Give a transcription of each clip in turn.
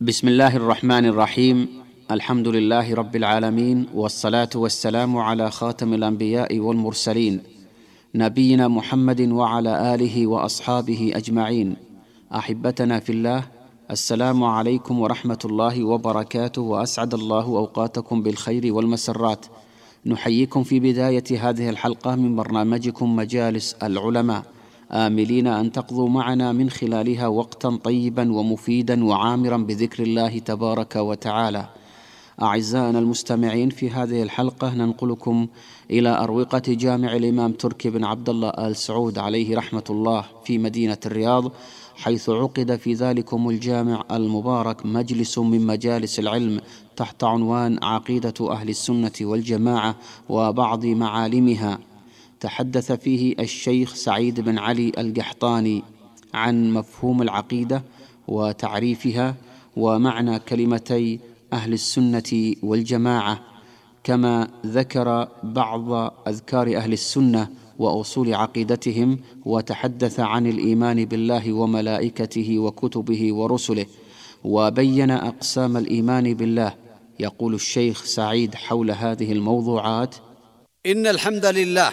بسم الله الرحمن الرحيم الحمد لله رب العالمين والصلاه والسلام على خاتم الانبياء والمرسلين نبينا محمد وعلى اله واصحابه اجمعين احبتنا في الله السلام عليكم ورحمه الله وبركاته واسعد الله اوقاتكم بالخير والمسرات نحييكم في بدايه هذه الحلقة من برنامجكم مجالس العلماء آملين أن تقضوا معنا من خلالها وقتا طيبا ومفيدا وعامرا بذكر الله تبارك وتعالى. أعزائنا المستمعين في هذه الحلقة ننقلكم إلى أروقة جامع الإمام تركي بن عبد الله آل سعود عليه رحمة الله في مدينة الرياض حيث عقد في ذلكم الجامع المبارك مجلس من مجالس العلم تحت عنوان عقيدة أهل السنة والجماعة وبعض معالمها. تحدث فيه الشيخ سعيد بن علي القحطاني عن مفهوم العقيدة وتعريفها ومعنى كلمتي أهل السنة والجماعة كما ذكر بعض أذكار أهل السنة وأصول عقيدتهم وتحدث عن الإيمان بالله وملائكته وكتبه ورسله وبين أقسام الإيمان بالله. يقول الشيخ سعيد حول هذه الموضوعات إن الحمد لله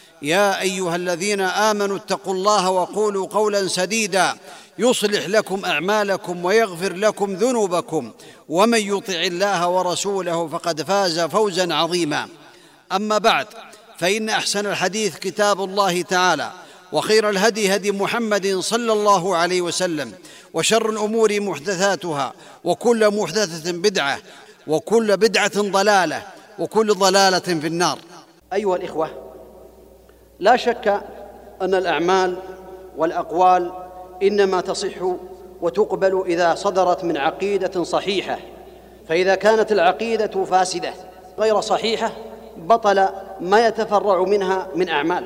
يا أيها الذين آمنوا اتقوا الله وقولوا قولا سديدا. يصلح لكم أعمالكم ويغفر لكم ذنوبكم. ومن يطع الله ورسوله فقد فاز فوزا عظيما. أما بعد فإن أحسن الحديث كتاب الله تعالى وخير الهدي هدي محمد صلى الله عليه وسلم وشر الأمور محدثاتها وكل محدثة بدعة وكل بدعة ضلالة وكل ضلالة في النار. أيها الإخوة لا شك أن الأعمال والأقوال إنما تصح وتقبل إذا صدرت من عقيدة صحيحة فإذا كانت العقيدة فاسدة غير صحيحة بطل ما يتفرع منها من أعمال.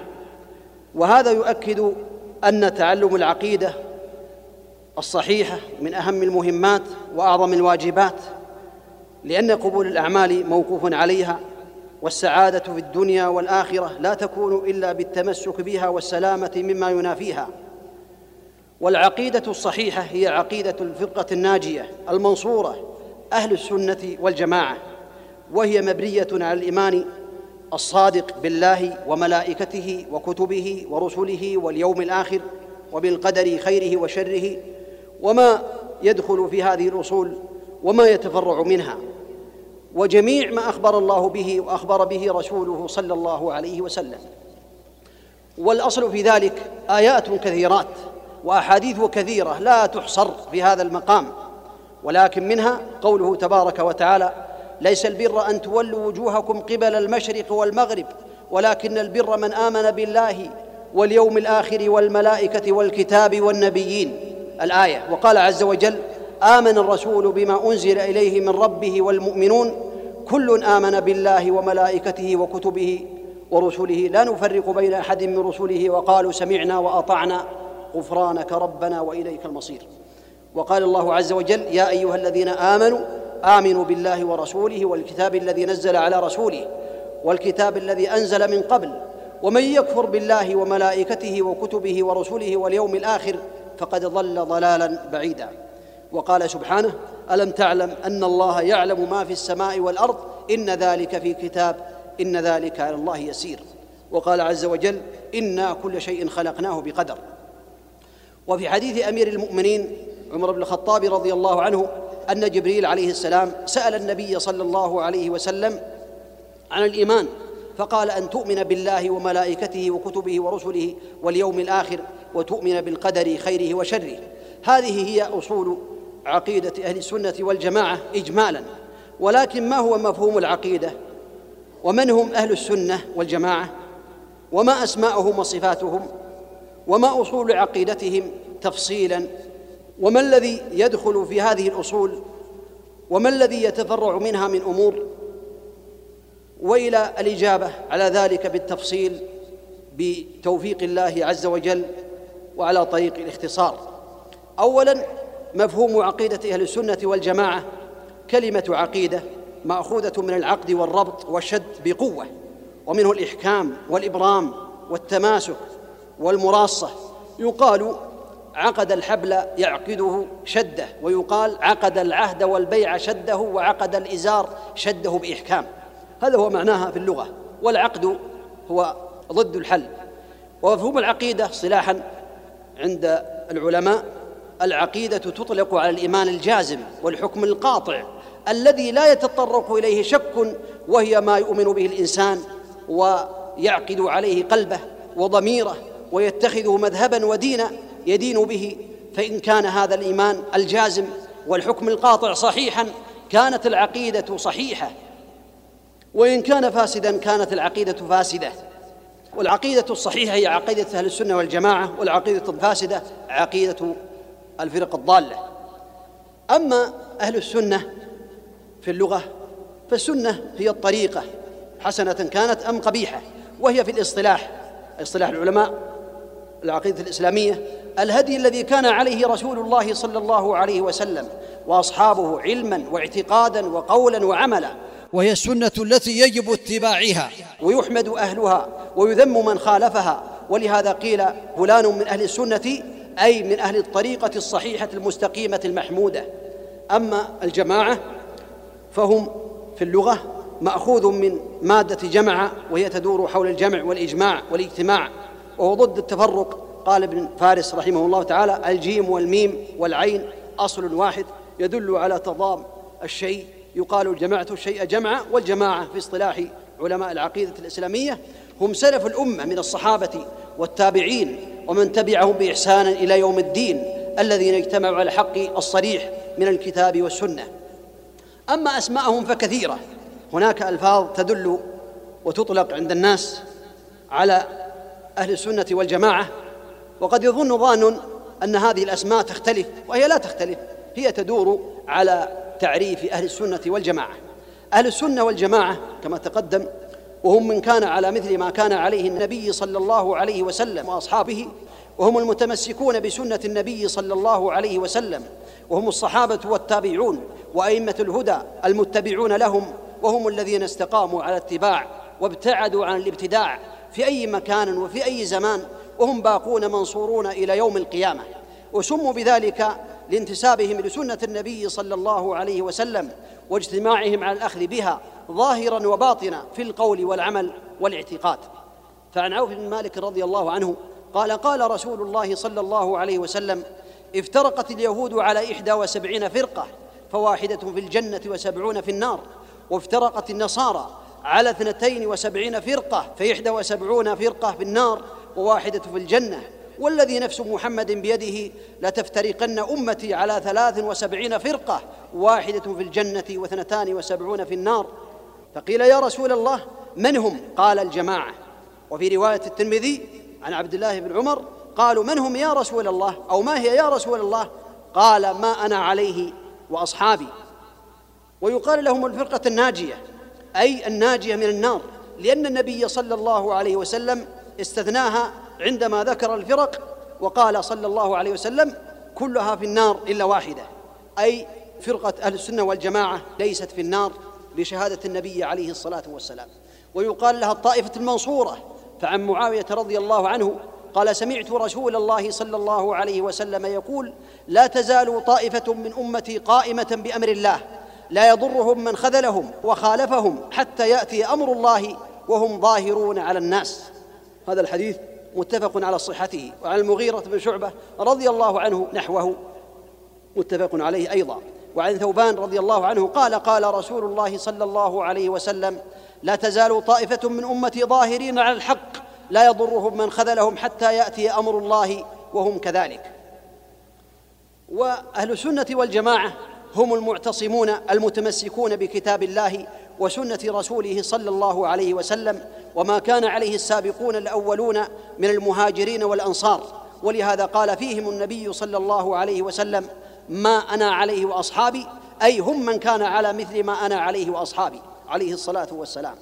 وهذا يؤكد أن تعلم العقيدة الصحيحة من أهم المهمات وأعظم الواجبات لأن قبول الأعمال موقوف عليها والسعادة في الدنيا والآخرة لا تكون إلا بالتمسك بها والسلامة مما ينافيها. والعقيدة الصحيحة هي عقيدة الفرقه الناجية المنصورة أهل السنة والجماعة وهي مبنية على الإيمان الصادق بالله وملائكته وكتبه ورسله واليوم الآخر وبالقدر خيره وشره وما يدخل في هذه الأصول وما يتفرع منها. وجميع ما أخبر الله به وأخبر به رسوله صلى الله عليه وسلم. والأصل في ذلك آيات كثيرات وأحاديث كثيرة لا تحصر في هذا المقام ولكن منها قوله تبارك وتعالى ليس البر أن تولوا وجوهكم قبل المشرق والمغرب ولكن البر من آمن بالله واليوم الآخر والملائكة والكتاب والنبيين. الآية. وقال عز وجل آمن الرسول بما أنزل إليه من ربه والمؤمنون كل آمن بالله وملائكته وكتبه ورسله. لا نفرق بين أحد من رسله وقالوا سمعنا وأطعنا. غفرانك ربنا وإليك المصير. وقال الله عز وجل يا أيها الذين آمنوا آمنوا بالله ورسوله والكتاب الذي نزل على رسوله والكتاب الذي أنزل من قبل ومن يكفر بالله وملائكته وكتبه ورسله واليوم الآخر فقد ضل ضلالا بعيدا. وقال سبحانه ألم تعلم أن الله يعلم ما في السماء والأرض؟ إن ذلك في كتاب إن ذلك على الله يسير. وقال عز وجل إنا كل شيء خلقناه بقدر. وفي حديث أمير المؤمنين عمر بن الخطاب رضي الله عنه أن جبريل عليه السلام سأل النبي صلى الله عليه وسلم عن الإيمان فقال أن تؤمن بالله وملائكته وكتبه ورسله واليوم الآخر وتؤمن بالقدر خيره وشره. هذه هي أصول عقيدة أهل السنة والجماعة اجمالا ولكن ما هو مفهوم العقيدة؟ ومن هم أهل السنة والجماعة؟ وما اسماءهم وصفاتهم؟ وما أصول عقيدتهم تفصيلا؟ وما الذي يدخل في هذه الأصول؟ وما الذي يتفرع منها من أمور؟ وإلى الإجابة على ذلك بالتفصيل بتوفيق الله عز وجل وعلى طريق الاختصار. اولا مفهوم عقيدة أهل السنة والجماعة كلمة عقيدة مأخوذة من العقد والربط والشد بقوة ومنه الإحكام والإبرام والتماسك والمراصة. يقال عقد الحبل يعقده شده ويقال عقد العهد والبيع شده وعقد الإزار شده بإحكام. هذا هو معناها في اللغة والعقد هو ضد الحل. ومفهوم العقيدة اصطلاحا عند العلماء العقيدة تطلق على الإيمان الجازم والحكم القاطع الذي لا يتطرق إليه شك وهي ما يؤمن به الإنسان ويعقد عليه قلبه وضميره ويتخذه مذهبا ودينا يدين به. فإن كان هذا الإيمان الجازم والحكم القاطع صحيحا كانت العقيدة صحيحة. وإن كان فاسدا كانت العقيدة فاسدة. والعقيدة الصحيحة هي عقيدة أهل السنة والجماعة والعقيدة الفاسدة عقيدة الفرق الضالة. أما أهل السنة في اللغة فالسنة هي الطريقة. حسنة كانت أم قبيحة وهي في الاصطلاح اصطلاح العلماء العقيدة الإسلامية. الهدي الذي كان عليه رسول الله صلى الله عليه وسلم وأصحابه علما واعتقادا وقولا وعملا. وهي السنة التي يجب اتباعها. ويحمد أهلها ويذم من خالفها. ولهذا قيل فلان من أهل السنة أي من أهل الطريقة الصحيحة المستقيمة المحمودة. أما الجماعة فهم في اللغة مأخوذ من مادة جمع وهي تدور حول الجمع والإجماع والإجتماع. وهو ضد التفرق. قال ابن فارس رحمه الله تعالى الجيم والميم والعين أصل واحد يدل على تضام الشيء. يقال جمعت الشيء جمعا والجماعة في اصطلاح علماء العقيدة الإسلامية هم سلف الأمة من الصحابة والتابعين. ومن تبعهم بإحسان إلى يوم الدين الذين اجتمعوا على الحق الصريح من الكتاب والسنة. أما أسماءهم فكثيرة. هناك ألفاظ تدل وتطلق عند الناس على أهل السنة والجماعة وقد يظن ظان أن هذه الأسماء تختلف وهي لا تختلف هي تدور على تعريف أهل السنة والجماعة. أهل السنة والجماعة كما تقدم وهم من كان على مثل ما كان عليه النبي صلى الله عليه وسلم وأصحابه وهم المتمسكون بسنة النبي صلى الله عليه وسلم وهم الصحابة والتابعون وأئمة الهدى المتبعون لهم وهم الذين استقاموا على اتباع وابتعدوا عن الابتداع في أي مكان وفي أي زمان وهم باقون منصورون إلى يوم القيامة. وسموا بذلك لانتسابهم لسنة النبي صلى الله عليه وسلم واجتماعهم على الأخذ بها ظاهرا وباطنا في القول والعمل والاعتقاد. فعن عوف بن مالك رضي الله عنه قال قال رسول الله صلى الله عليه وسلم افترقت اليهود على إحدى وسبعين فرقة فواحدة في الجنة وسبعون في النار وافترقت النصارى على اثنتين وسبعين فرقة فإحدى وسبعون فرقة في النار وواحدة في الجنة. والذي نفس محمد بيده لتفترقن أمتي على ثلاث وسبعين فرقة واحدة في الجنة واثنتان وسبعون في النار. فقيل يا رسول الله من هم؟ قال الجماعة. وفي رواية الترمذي عن عبد الله بن عمر قالوا من هم يا رسول الله؟ أو ما هي يا رسول الله؟ قال ما أنا عليه وأصحابي. ويقال لهم الفرقة الناجية أي الناجية من النار لأن النبي صلى الله عليه وسلم استثناها عندما ذكر الفرق وقال صلى الله عليه وسلم كلها في النار إلا واحدة. أي فرقة أهل السنة والجماعة ليست في النار بشهاده النبي عليه الصلاة والسلام. ويقال لها الطائفة المنصورة فعن معاوية رضي الله عنه قال سمعت رسول الله صلى الله عليه وسلم يقول لا تزال طائفة من أمتي قائمة بأمر الله لا يضرهم من خذلهم وخالفهم حتى يأتي أمر الله وهم ظاهرون على الناس. هذا الحديث متفق على صحته وعن المغيرة بن شعبة رضي الله عنه نحوه متفق عليه أيضا. وعن ثوبان رضي الله عنه قال قال رسول الله صلى الله عليه وسلم لا تزال طائفة من أمتي ظاهرين على الحق لا يضرهم من خذلهم حتى يأتي أمر الله وهم كذلك. وأهل السنة والجماعة هم المعتصمون المتمسكون بكتاب الله وسنة رسوله صلى الله عليه وسلم وما كان عليه السابقون الأولون من المهاجرين والأنصار. ولهذا قال فيهم النبي صلى الله عليه وسلم ما أنا عليه وأصحابي أي هم من كان على مثل ما أنا عليه وأصحابي. عليه الصلاة والسلام.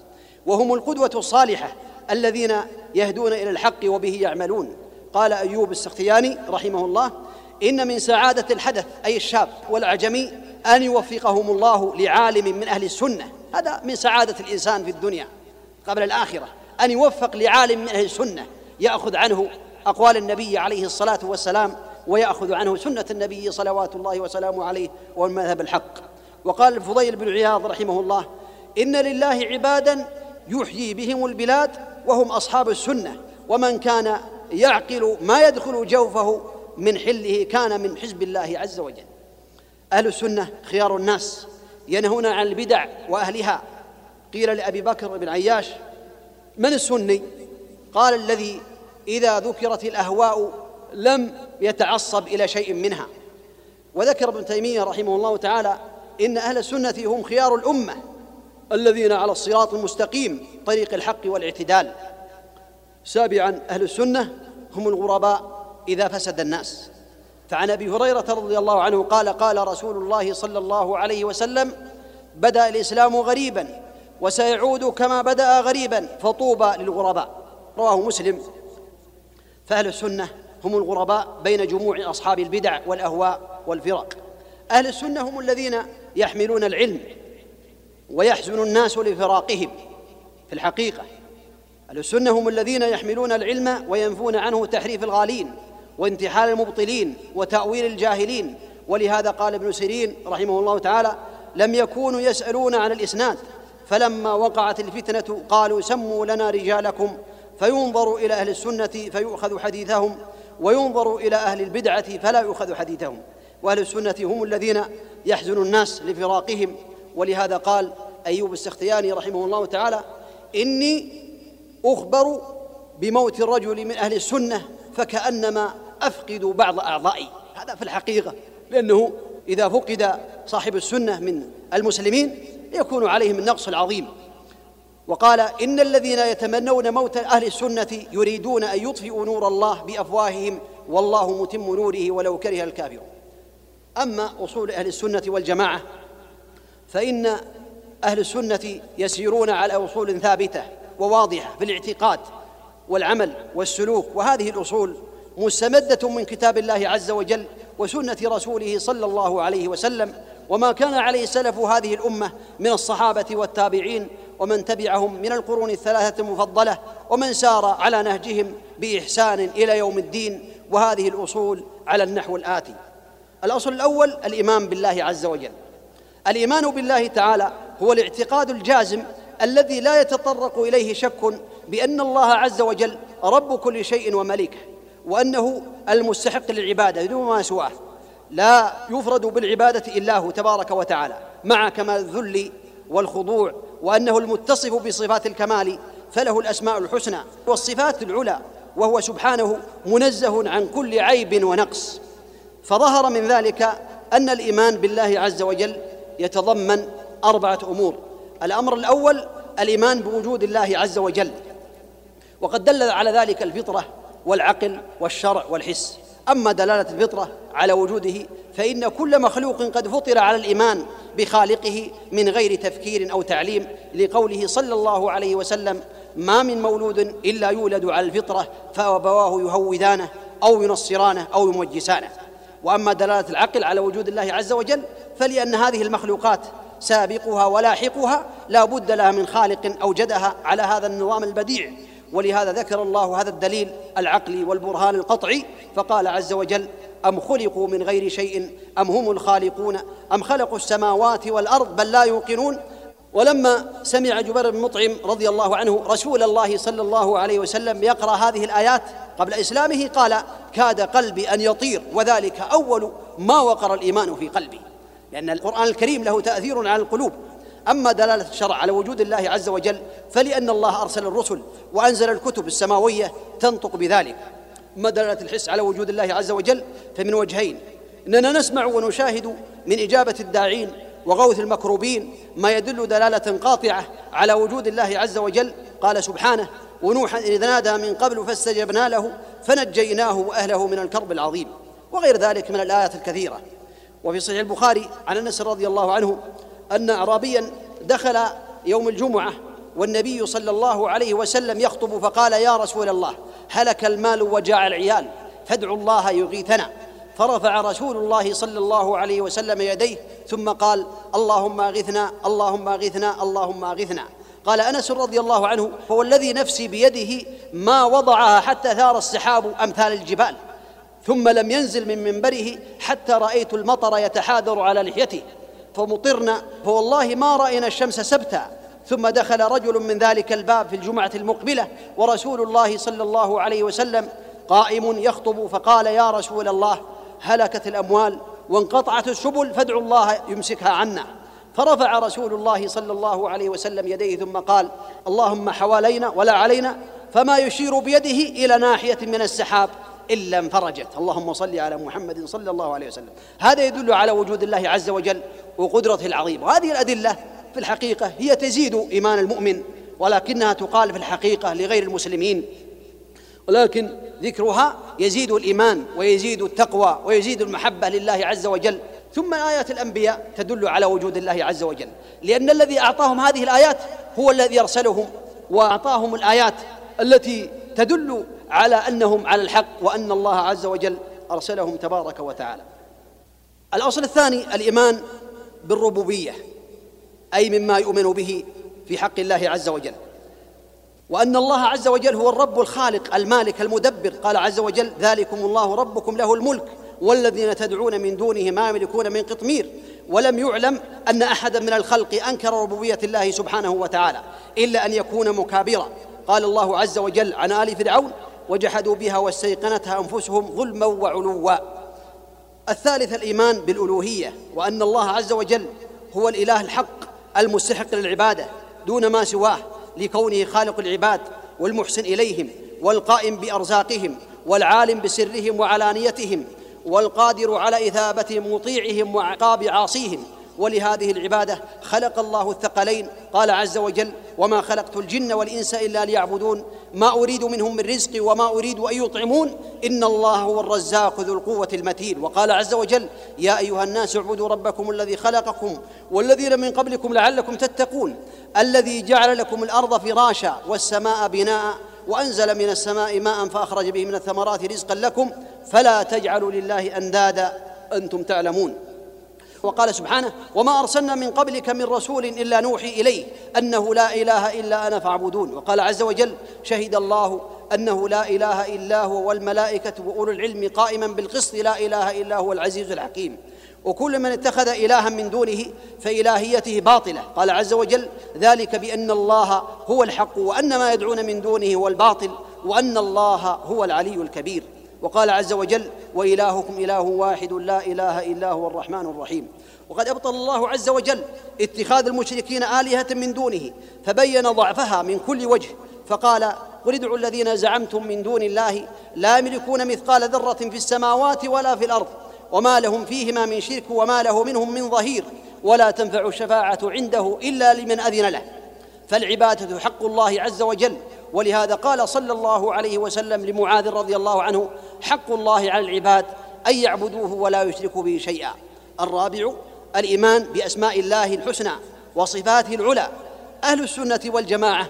وهم القدوة الصالحة الذين يهدون إلى الحق وبه يعملون. قال أيوب السختياني رحمه الله إن من سعادة الحدث أي الشاب والاعجمي أن يوفقهم الله لعالم من أهل السنة. هذا من سعادة الإنسان في الدنيا قبل الآخرة. أن يوفق لعالم من أهل السنة يأخذ عنه أقوال النبي عليه الصلاة والسلام ويأخذ عنه سنة النبي صلوات الله وسلامه عليه والمذهب الحق. وقال الفضيل بن عياض رحمه الله إن لله عبادا يحيي بهم البلاد وهم أصحاب السنة ومن كان يعقل ما يدخل جوفه من حله كان من حزب الله عز وجل. أهل السنة خيار الناس. ينهون عن البدع وأهلها. قيل لأبي بكر بن عياش من السني؟ قال الذي إذا ذكرت الأهواء لم يتعصب إلى شيء منها. وذكر ابن تيمية رحمه الله تعالى إن أهل السنة هم خيار الأمة الذين على الصراط المستقيم طريق الحق والاعتدال. سابعا أهل السنة هم الغرباء إذا فسد الناس. فعن أبي هريرة رضي الله عنه قال قال رسول الله صلى الله عليه وسلم بدأ الإسلام غريبا وسيعود كما بدأ غريبا فطوبى للغرباء. رواه مسلم. فأهل السنة هم الغرباء بين جموع أصحاب البدع والأهواء والفرق. أهل السنة هم الذين يحملون العلم ويحزن الناس لفراقهم. في الحقيقة أهل السنة هم الذين يحملون العلم وينفون عنه تحريف الغالين. وانتحال المبطلين وتأويل الجاهلين. ولهذا قال ابن سيرين رحمه الله تعالى لم يكونوا يسألون عن الإسناد فلما وقعت الفتنة قالوا سموا لنا رجالكم فينظر إلى أهل السنة فيؤخذ حديثهم وينظر إلى أهل البدعة فلا يؤخذ حديثهم. وأهل السنة هم الذين يحزن الناس لفراقهم. ولهذا قال أيوب السختياني رحمه الله تعالى إني أخبر بموت الرجل من أهل السنة فكأنما أفقد بعض أعضائي. هذا في الحقيقة. لأنه إذا فقد صاحب السنة من المسلمين يكون عليهم النقص العظيم. وقال إن الذين يتمنون موت أهل السنة يريدون أن يطفئوا نور الله بأفواههم والله متم نوره ولو كره الكافرون. أما أصول أهل السنة والجماعة فإن أهل السنة يسيرون على أصول ثابتة وواضحة في الاعتقاد والعمل والسلوك وهذه الأصول مستمدة من كتاب الله عز وجل وسنة رسوله صلى الله عليه وسلم وما كان عليه سلف هذه الأمة من الصحابة والتابعين ومن تبعهم من القرون الثلاثة المفضلة ومن سار على نهجهم بإحسان إلى يوم الدين وهذه الأصول على النحو الآتي. الأصل الأول الإيمان بالله عز وجل. الإيمان بالله تعالى هو الاعتقاد الجازم الذي لا يتطرق إليه شك بأن الله عز وجل رب كل شيء ومليكه. وأنه المستحق للعبادة دون ما سواه. لا يفرد بالعبادة إلا هو تبارك وتعالى مع كمال الذل والخضوع وأنه المتصف بصفات الكمال فله الأسماء الحسنى والصفات العلى وهو سبحانه منزه عن كل عيب ونقص. فظهر من ذلك أن الإيمان بالله عز وجل يتضمن أربعة أمور. الأمر الأول الإيمان بوجود الله عز وجل. وقد دل على ذلك الفطرة والعقل والشرع والحس. أما دلالة الفطرة على وجوده فإن كل مخلوق قد فطر على الإيمان بخالقه من غير تفكير أو تعليم لقوله صلى الله عليه وسلم ما من مولود إلا يولد على الفطرة فأبواه يهودانه أو ينصرانه أو يمجسانه. وأما دلالة العقل على وجود الله عز وجل فلأن هذه المخلوقات سابقها ولاحقها لا بد لها من خالق أوجدها على هذا النظام البديع ولهذا ذكر الله هذا الدليل العقلي والبرهان القطعي فقال عز وجل أم خلقوا من غير شيء؟ أم هم الخالقون؟ أم خلقوا السماوات والأرض بل لا يوقنون؟ ولما سمع جبير بن مطعم رضي الله عنه رسول الله صلى الله عليه وسلم يقرأ هذه الآيات قبل إسلامه قال كاد قلبي أن يطير وذلك أول ما وقر الإيمان في قلبي لأن القرآن الكريم له تأثير على القلوب. أما دلالة الشرع على وجود الله عز وجل فلأن الله أرسل الرسل وأنزل الكتب السماوية تنطق بذلك. أما دلالة الحس على وجود الله عز وجل؟ فمن وجهين. إننا نسمع ونشاهد من إجابة الداعين وغوث المكروبين ما يدل دلالة قاطعة على وجود الله عز وجل. قال سبحانه ونوحا إذ نادى من قبل فاستجبنا له فنجيناه وأهله من الكرب العظيم. وغير ذلك من الآيات الكثيرة. وفي صحيح البخاري عن أنس رضي الله عنه أن اعرابيا دخل يوم الجمعة والنبي صلى الله عليه وسلم يخطب فقال يا رسول الله هلك المال وجاع العيال فادعوا الله يغيثنا. فرفع رسول الله صلى الله عليه وسلم يديه ثم قال اللهم أغثنا اللهم أغثنا اللهم أغثنا. قال أنس رضي الله عنه هو الذي نفسي بيده ما وضعها حتى ثار السحاب أمثال الجبال ثم لم ينزل من منبره حتى رأيت المطر يتحاذر على لحيته. فمطرنا فوالله ما رأينا الشمس سبتا. ثم دخل رجل من ذلك الباب في الجمعة المقبلة ورسول الله صلى الله عليه وسلم قائم يخطب فقال يا رسول الله هلكت الأموال وانقطعت السبل فادعوا الله يمسكها عنا. فرفع رسول الله صلى الله عليه وسلم يديه ثم قال اللهم حوالينا ولا علينا فما يشير بيده إلى ناحية من السحاب. إلا انفرجت. اللهم صل على محمد صلى الله عليه وسلم. هذا يدل على وجود الله عز وجل وقدرته العظيمة. وهذه الأدلة في الحقيقة هي تزيد إيمان المؤمن ولكنها تقال في الحقيقة لغير المسلمين. ولكن ذكرها يزيد الإيمان ويزيد التقوى ويزيد المحبة لله عز وجل. ثم آيات الأنبياء تدل على وجود الله عز وجل. لأن الذي أعطاهم هذه الآيات هو الذي أرسلهم وأعطاهم الآيات التي تدل على أنهم على الحق وأن الله عز وجل أرسلهم تبارك وتعالى. الأصل الثاني الإيمان بالربوبية أي مما يؤمن به في حق الله عز وجل. وأن الله عز وجل هو الرب الخالق المالك المدبر. قال عز وجل ذلكم الله ربكم له الملك والذين تدعون من دونه ما يملكون من قطمير. ولم يعلم أن أحدا من الخلق أنكر ربوبية الله سبحانه وتعالى إلا أن يكون مكابرا. قال الله عز وجل عن آل فرعون وجحدوا بها واستيقنتها أنفسهم ظلما وعلوا. الثالث الإيمان بالألوهية وأن الله عز وجل هو الإله الحق المستحق للعبادة دون ما سواه لكونه خالق العباد والمحسن إليهم والقائم بأرزاقهم والعالم بسرهم وعلانيتهم والقادر على إثابة مطيعهم وعقاب عاصيهم. ولهذه العبادة خلق الله الثقلين. قال عز وجل وما خلقت الجن والإنس إلا ليعبدون ما أريد منهم من رزق وما أريد أن يطعمون إن الله هو الرزاق ذو القوة المتين. وقال عز وجل يا أيها الناس اعبدوا ربكم الذي خلقكم والذين من قبلكم لعلكم تتقون الذي جعل لكم الأرض فراشا والسماء بناء وأنزل من السماء ماء فأخرج به من الثمرات رزقا لكم فلا تجعلوا لله أندادا أنتم تعلمون. وقال سبحانه وما أرسلنا من قبلك من رسول إلا نوحي إليه أنه لا إله إلا أنا فاعبدون. وقال عز وجل شهد الله أنه لا إله إلا هو والملائكة وأولو العلم قائما بالقسط لا إله إلا هو العزيز الحكيم. وكل من اتخذ إلها من دونه فإلهيته باطلة. قال عز وجل ذلك بأن الله هو الحق وأن ما يدعون من دونه هو الباطل وأن الله هو العلي الكبير. وقال عز وجل وإلهكم إله واحد لا إله إلا هو الرحمن الرحيم. وقد أبطل الله عز وجل اتخاذ المشركين آلهة من دونه فبين ضعفها من كل وجه فقال قل ادعوا الذين زعمتم من دون الله لا يملكون مثقال ذرة في السماوات ولا في الأرض وما لهم فيهما من شرك وما له منهم من ظهير ولا تنفع الشفاعة عنده إلا لمن أذن له. فالعبادة حق الله عز وجل. ولهذا قال صلى الله عليه وسلم لمعاذ رضي الله عنه حق الله على العباد أن يعبدوه ولا يشركوا به شيئا. الرابع الإيمان بأسماء الله الحسنى وصفاته العلى. أهل السنة والجماعة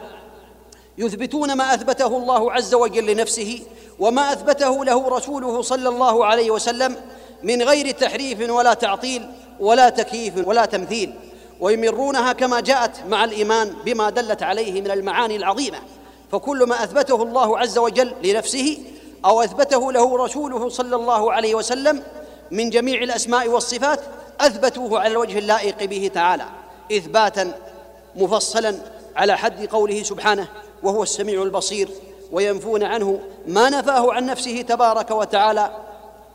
يثبتون ما أثبته الله عز وجل لنفسه وما أثبته له رسوله صلى الله عليه وسلم من غير تحريف ولا تعطيل ولا تكييف ولا تمثيل. ويمرونها كما جاءت مع الإيمان بما دلت عليه من المعاني العظيمة. فكل ما أثبته الله عز وجل لنفسه أو أثبته له رسوله صلى الله عليه وسلم من جميع الأسماء والصفات أثبتوه على الوجه اللائق به تعالى إثباتا مفصلا على حد قوله سبحانه وهو السميع البصير وينفون عنه ما نفاه عن نفسه تبارك وتعالى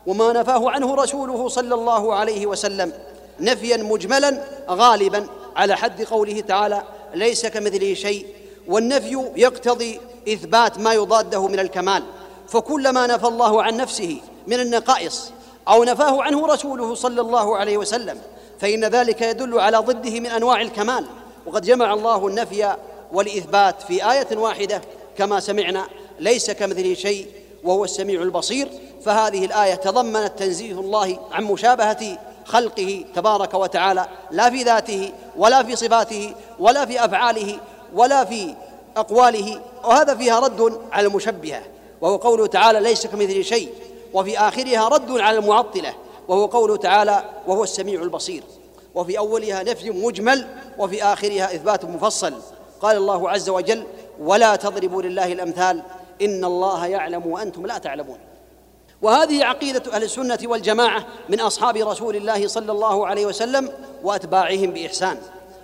وما نفاه عنه رسوله صلى الله عليه وسلم نفيا مجملا غالبا على حد قوله تعالى ليس كمثله شيء والنفي يقتضي إثبات ما يضاده من الكمال. فكلما نفى الله عن نفسه من النقائص أو نفاه عنه رسوله صلى الله عليه وسلم فإن ذلك يدل على ضده من أنواع الكمال. وقد جمع الله النفي والإثبات في آية واحدة كما سمعنا ليس كمثله شيء وهو السميع البصير. فهذه الآية تضمنت تنزيه الله عن مشابهة خلقه تبارك وتعالى لا في ذاته ولا في صفاته ولا في أفعاله ولا في أقواله وهذا فيها رد على المشبهة. وهو قوله تعالى ليس كمثله شيء وفي آخرها رد على المعطلة وهو قوله تعالى وهو السميع البصير. وفي أولها نفي مجمل وفي آخرها إثبات مفصل. قال الله عز وجل ولا تضربوا لله الأمثال إن الله يعلم وأنتم لا تعلمون. وهذه عقيدة أهل السنة والجماعة من أصحاب رسول الله صلى الله عليه وسلم وأتباعهم بإحسان.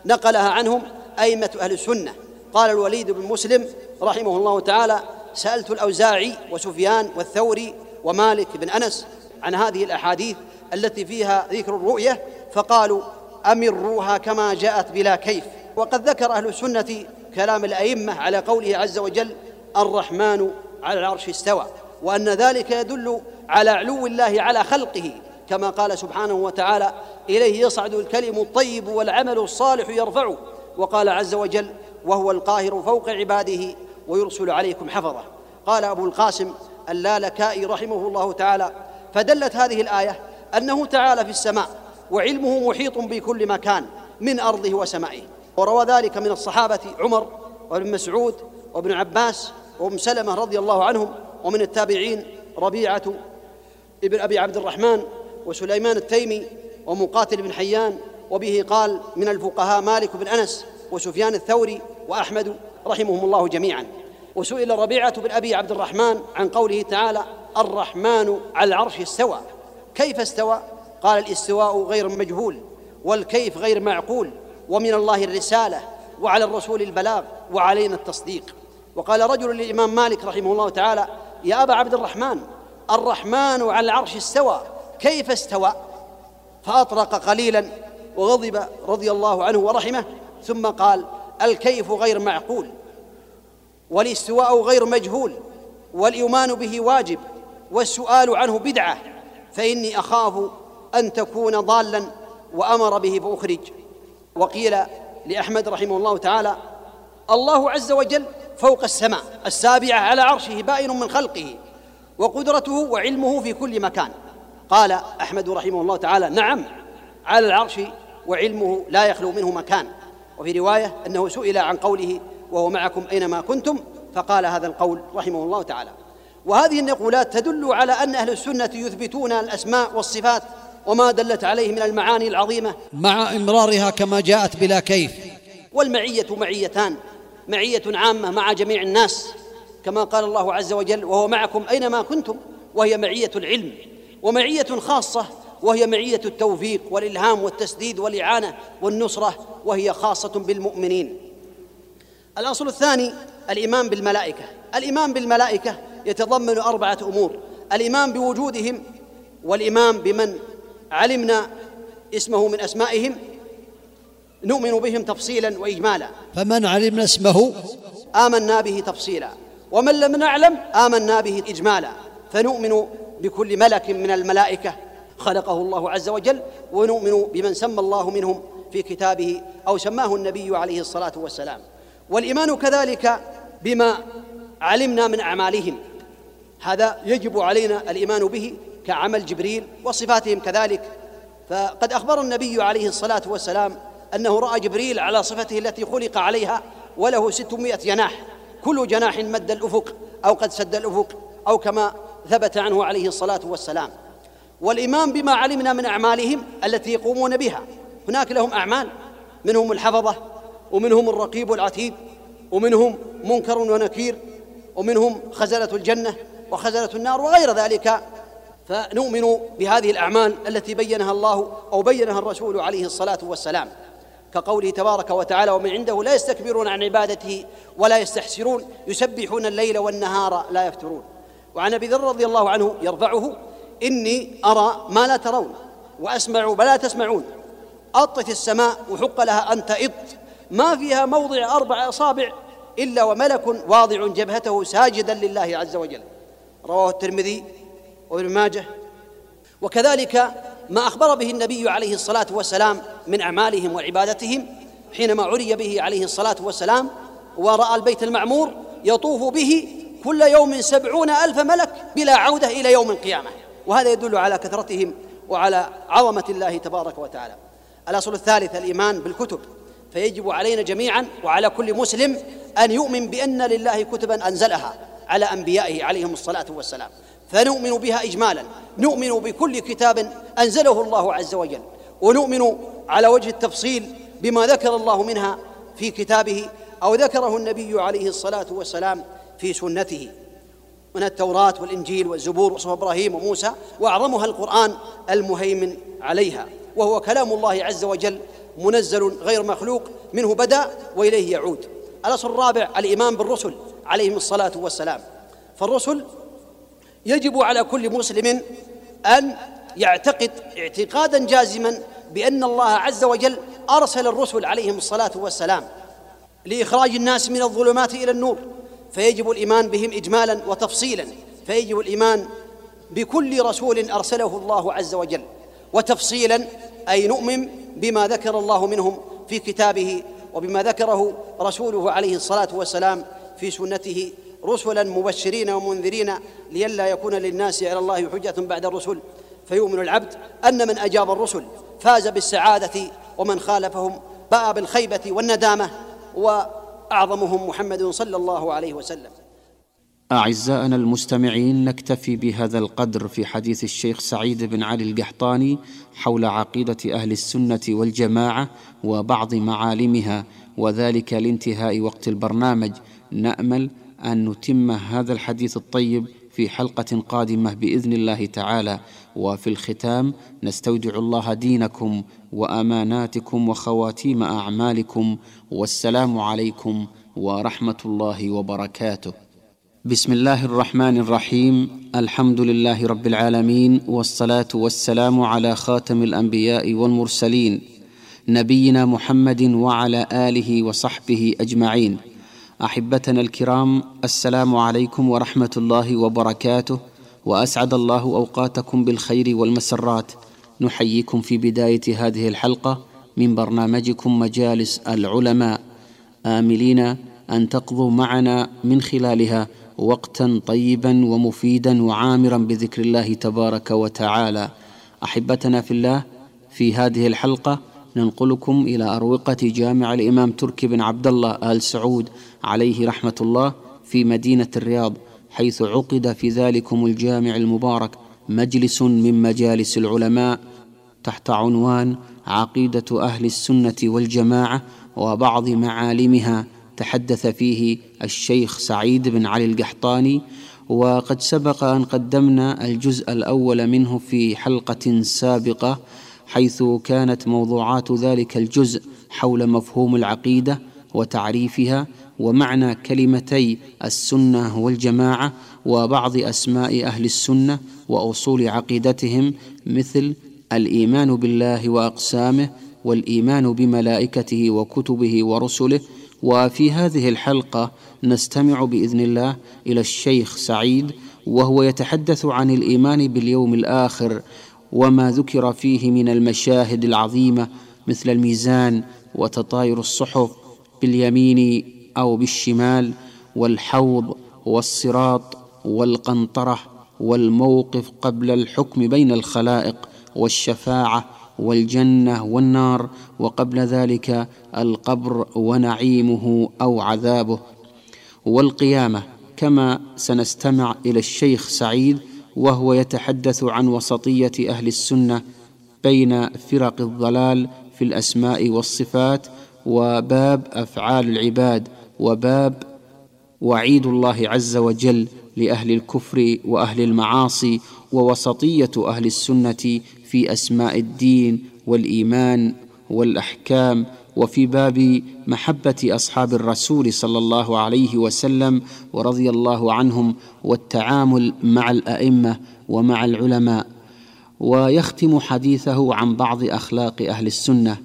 نقلها عنهم أئمة أهل السنة. قال الوليد بن مسلم رحمه الله تعالى سألت الأوزاعي وسفيان والثوري ومالك بن أنس عن هذه الأحاديث التي فيها ذكر الرؤية فقالوا أمروها كما جاءت بلا كيف. وقد ذكر أهل السنة كلام الأئمة على قوله عز وجل الرحمن على العرش استوى وأن ذلك يدل على علو الله على خلقه كما قال سبحانه وتعالى إليه يصعد الكلم الطيب والعمل الصالح يرفعه. وقال عز وجل وهو القاهر فوق عباده. ويرسل عليكم حفظه. قال أبو القاسم اللالكائي رحمه الله تعالى فدلت هذه الآية أنه تعالى في السماء وعلمه محيط بكل مكان من أرضه وسمائه. وروى ذلك من الصحابة عمر وابن مسعود وابن عباس وأم سلمة رضي الله عنهم ومن التابعين ربيعة ابن أبي عبد الرحمن وسليمان التيمي ومقاتل بن حيان وبه قال من الفقهاء مالك بن أنس وسفيان الثوري وأحمد رحمهم الله جميعا. وسئل ربيعة بن أبي عبد الرحمن عن قوله تعالى الرحمن على العرش استوى. كيف استوى؟ قال الاستواء غير مجهول والكيف غير معقول ومن الله الرسالة وعلى الرسول البلاغ وعلينا التصديق. وقال رجل للإمام مالك رحمه الله تعالى يا أبا عبد الرحمن الرحمن على العرش استوى. كيف استوى؟ فأطرق قليلا وغضب رضي الله عنه ورحمه ثم قال الكيف غير معقول والاستواء غير مجهول والإيمان به واجب والسؤال عنه بدعة فإني أخاف أن تكون ضالا وأمر به فأخرج. وقيل لأحمد رحمه الله تعالى الله عز وجل فوق السماء السابعة على عرشه بائن من خلقه وقدرته وعلمه في كل مكان. قال أحمد رحمه الله تعالى نعم على العرش وعلمه لا يخلو منه مكان. وفي رواية أنه سئل عن قوله وهو معكم أينما كنتم؟ فقال هذا القول رحمه الله تعالى. وهذه النقولات تدل على أن أهل السنة يثبتون الأسماء والصفات وما دلت عليه من المعاني العظيمة. مع إمرارها كما جاءت بلا كيف. والمعية معيتان معية عامة مع جميع الناس. كما قال الله عز وجل وهو معكم أينما كنتم وهي معية العلم. ومعية خاصة وهي معية التوفيق والإلهام والتسديد والإعانة والنصرة وهي خاصة بالمؤمنين. الأصل الثاني الإيمان بالملائكة. الإيمان بالملائكة يتضمن أربعة أمور الإيمان بوجودهم والإيمان بمن علمنا اسمه من أسمائهم. نؤمن بهم تفصيلا واجمالا. فمن علمنا اسمه؟ آمنا به تفصيلا. ومن لم نعلم؟ آمنا به اجمالا. فنؤمن بكل ملك من الملائكة خلقه الله عز وجل ونؤمن بمن سمى الله منهم في كتابه أو سماه النبي عليه الصلاة والسلام. والإيمان كذلك بما علمنا من أعمالهم. هذا يجب علينا الإيمان به كعمل جبريل وصفاتهم كذلك. فقد أخبر النبي عليه الصلاة والسلام أنه رأى جبريل على صفته التي خلق عليها وله ستمائة جناح. كل جناح مد الأفق أو قد سد الأفق أو كما ثبت عنه عليه الصلاة والسلام. والايمان بما علمنا من أعمالهم التي يقومون بها. هناك لهم أعمال منهم الحفظة ومنهم الرقيب والعتيد ومنهم منكر ونكير ومنهم خزنة الجنة وخزنة النار وغير ذلك. فنؤمن بهذه الأعمال التي بينها الله أو بينها الرسول عليه الصلاة والسلام. كقوله تبارك وتعالى ومن عنده لا يستكبرون عن عبادته ولا يستحسرون يسبحون الليل والنهار لا يفترون. وعن أبي ذر رضي الله عنه يرفعه إني أرى ما لا ترون وأسمع ما لا تسمعون. اطت السماء وحق لها أن تئط. ما فيها موضع أربع أصابع إلا وملك واضع جبهته ساجدا لله عز وجل. رواه الترمذي وابن ماجه. وكذلك ما أخبر به النبي عليه الصلاة والسلام من أعمالهم وعبادتهم حينما عري به عليه الصلاة والسلام ورأى البيت المعمور يطوف به كل يوم سبعون ألف ملك بلا عودة إلى يوم القيامة. وهذا يدل على كثرتهم وعلى عظمة الله تبارك وتعالى. الأصل الثالث الإيمان بالكتب. فيجب علينا جميعا وعلى كل مسلم أن يؤمن بأن لله كتبا أنزلها على أنبيائه عليهم الصلاة والسلام. فنؤمن بها إجمالا. نؤمن بكل كتاب أنزله الله عز وجل. ونؤمن على وجه التفصيل بما ذكر الله منها في كتابه أو ذكره النبي عليه الصلاة والسلام في سنته. من التوراة والإنجيل والزبور وصف إبراهيم وموسى وأعظمها القرآن المهيمن عليها وهو كلام الله عز وجل منزل غير مخلوق منه بدأ وإليه يعود. الأصل الرابع الإيمان بالرسل عليهم الصلاة والسلام. فالرسل يجب على كل مسلم أن يعتقد اعتقادا جازما بأن الله عز وجل أرسل الرسل عليهم الصلاة والسلام لإخراج الناس من الظلمات إلى النور. فيجب الإيمان بهم إجمالا وتفصيلا. فيجب الإيمان بكل رسول أرسله الله عز وجل. وتفصيلا أي نؤمن بما ذكر الله منهم في كتابه وبما ذكره رسوله عليه الصلاة والسلام في سنته. رسلا مبشرين ومنذرين لئلا يكون للناس على الله حجة بعد الرسل. فيؤمن العبد أن من أجاب الرسل فاز بالسعادة ومن خالفهم باء بالخيبة والندامة وأعظمهم محمد صلى الله عليه وسلم. أعزائنا المستمعين نكتفي بهذا القدر في حديث الشيخ سعيد بن علي القحطاني حول عقيدة أهل السنة والجماعة وبعض معالمها وذلك لانتهاء وقت البرنامج. نأمل أن نتم هذا الحديث الطيب في حلقة قادمة بإذن الله تعالى. وفي الختام نستودع الله دينكم وأماناتكم وخواتيم أعمالكم والسلام عليكم ورحمة الله وبركاته. بسم الله الرحمن الرحيم. الحمد لله رب العالمين والصلاة والسلام على خاتم الأنبياء والمرسلين نبينا محمد وعلى آله وصحبه أجمعين. أحبتنا الكرام السلام عليكم ورحمة الله وبركاته. وأسعد الله أوقاتكم بالخير والمسرات. نحييكم في بداية هذه الحلقة من برنامجكم مجالس العلماء. آملين أن تقضوا معنا من خلالها وقتا طيبا ومفيدا وعامرا بذكر الله تبارك وتعالى. أحبتنا في الله في هذه الحلقة ننقلكم إلى أروقة جامع الإمام تركي بن عبد الله آل سعود عليه رحمة الله في مدينة الرياض. حيث عقد في ذلكم الجامع المبارك مجلس من مجالس العلماء تحت عنوان عقيدة أهل السنة والجماعة وبعض معالمها تحدث فيه الشيخ سعيد بن علي القحطاني وقد سبق أن قدمنا الجزء الأول منه في حلقة سابقة حيث كانت موضوعات ذلك الجزء حول مفهوم العقيدة وتعريفها ومعنى كلمتي السنة والجماعة وبعض أسماء أهل السنة وأصول عقيدتهم مثل الإيمان بالله وأقسامه والإيمان بملائكته وكتبه ورسله. وفي هذه الحلقة نستمع بإذن الله إلى الشيخ سعيد وهو يتحدث عن الإيمان باليوم الآخر وما ذكر فيه من المشاهد العظيمة مثل الميزان وتطاير الصحف باليمين أو بالشمال والحوض والصراط والقنطرة والموقف قبل الحكم بين الخلائق والشفاعة والجنة والنار وقبل ذلك القبر ونعيمه أو عذابه. والقيامة كما سنستمع إلى الشيخ سعيد وهو يتحدث عن وسطية أهل السنة بين فرق الضلال في الأسماء والصفات وباب أفعال العباد وباب وعيد الله عز وجل لأهل الكفر وأهل المعاصي ووسطية أهل السنة في أسماء الدين والإيمان والأحكام وفي باب محبة أصحاب الرسول صلى الله عليه وسلم ورضي الله عنهم والتعامل مع الأئمة ومع العلماء. ويختم حديثه عن بعض أخلاق أهل السنة.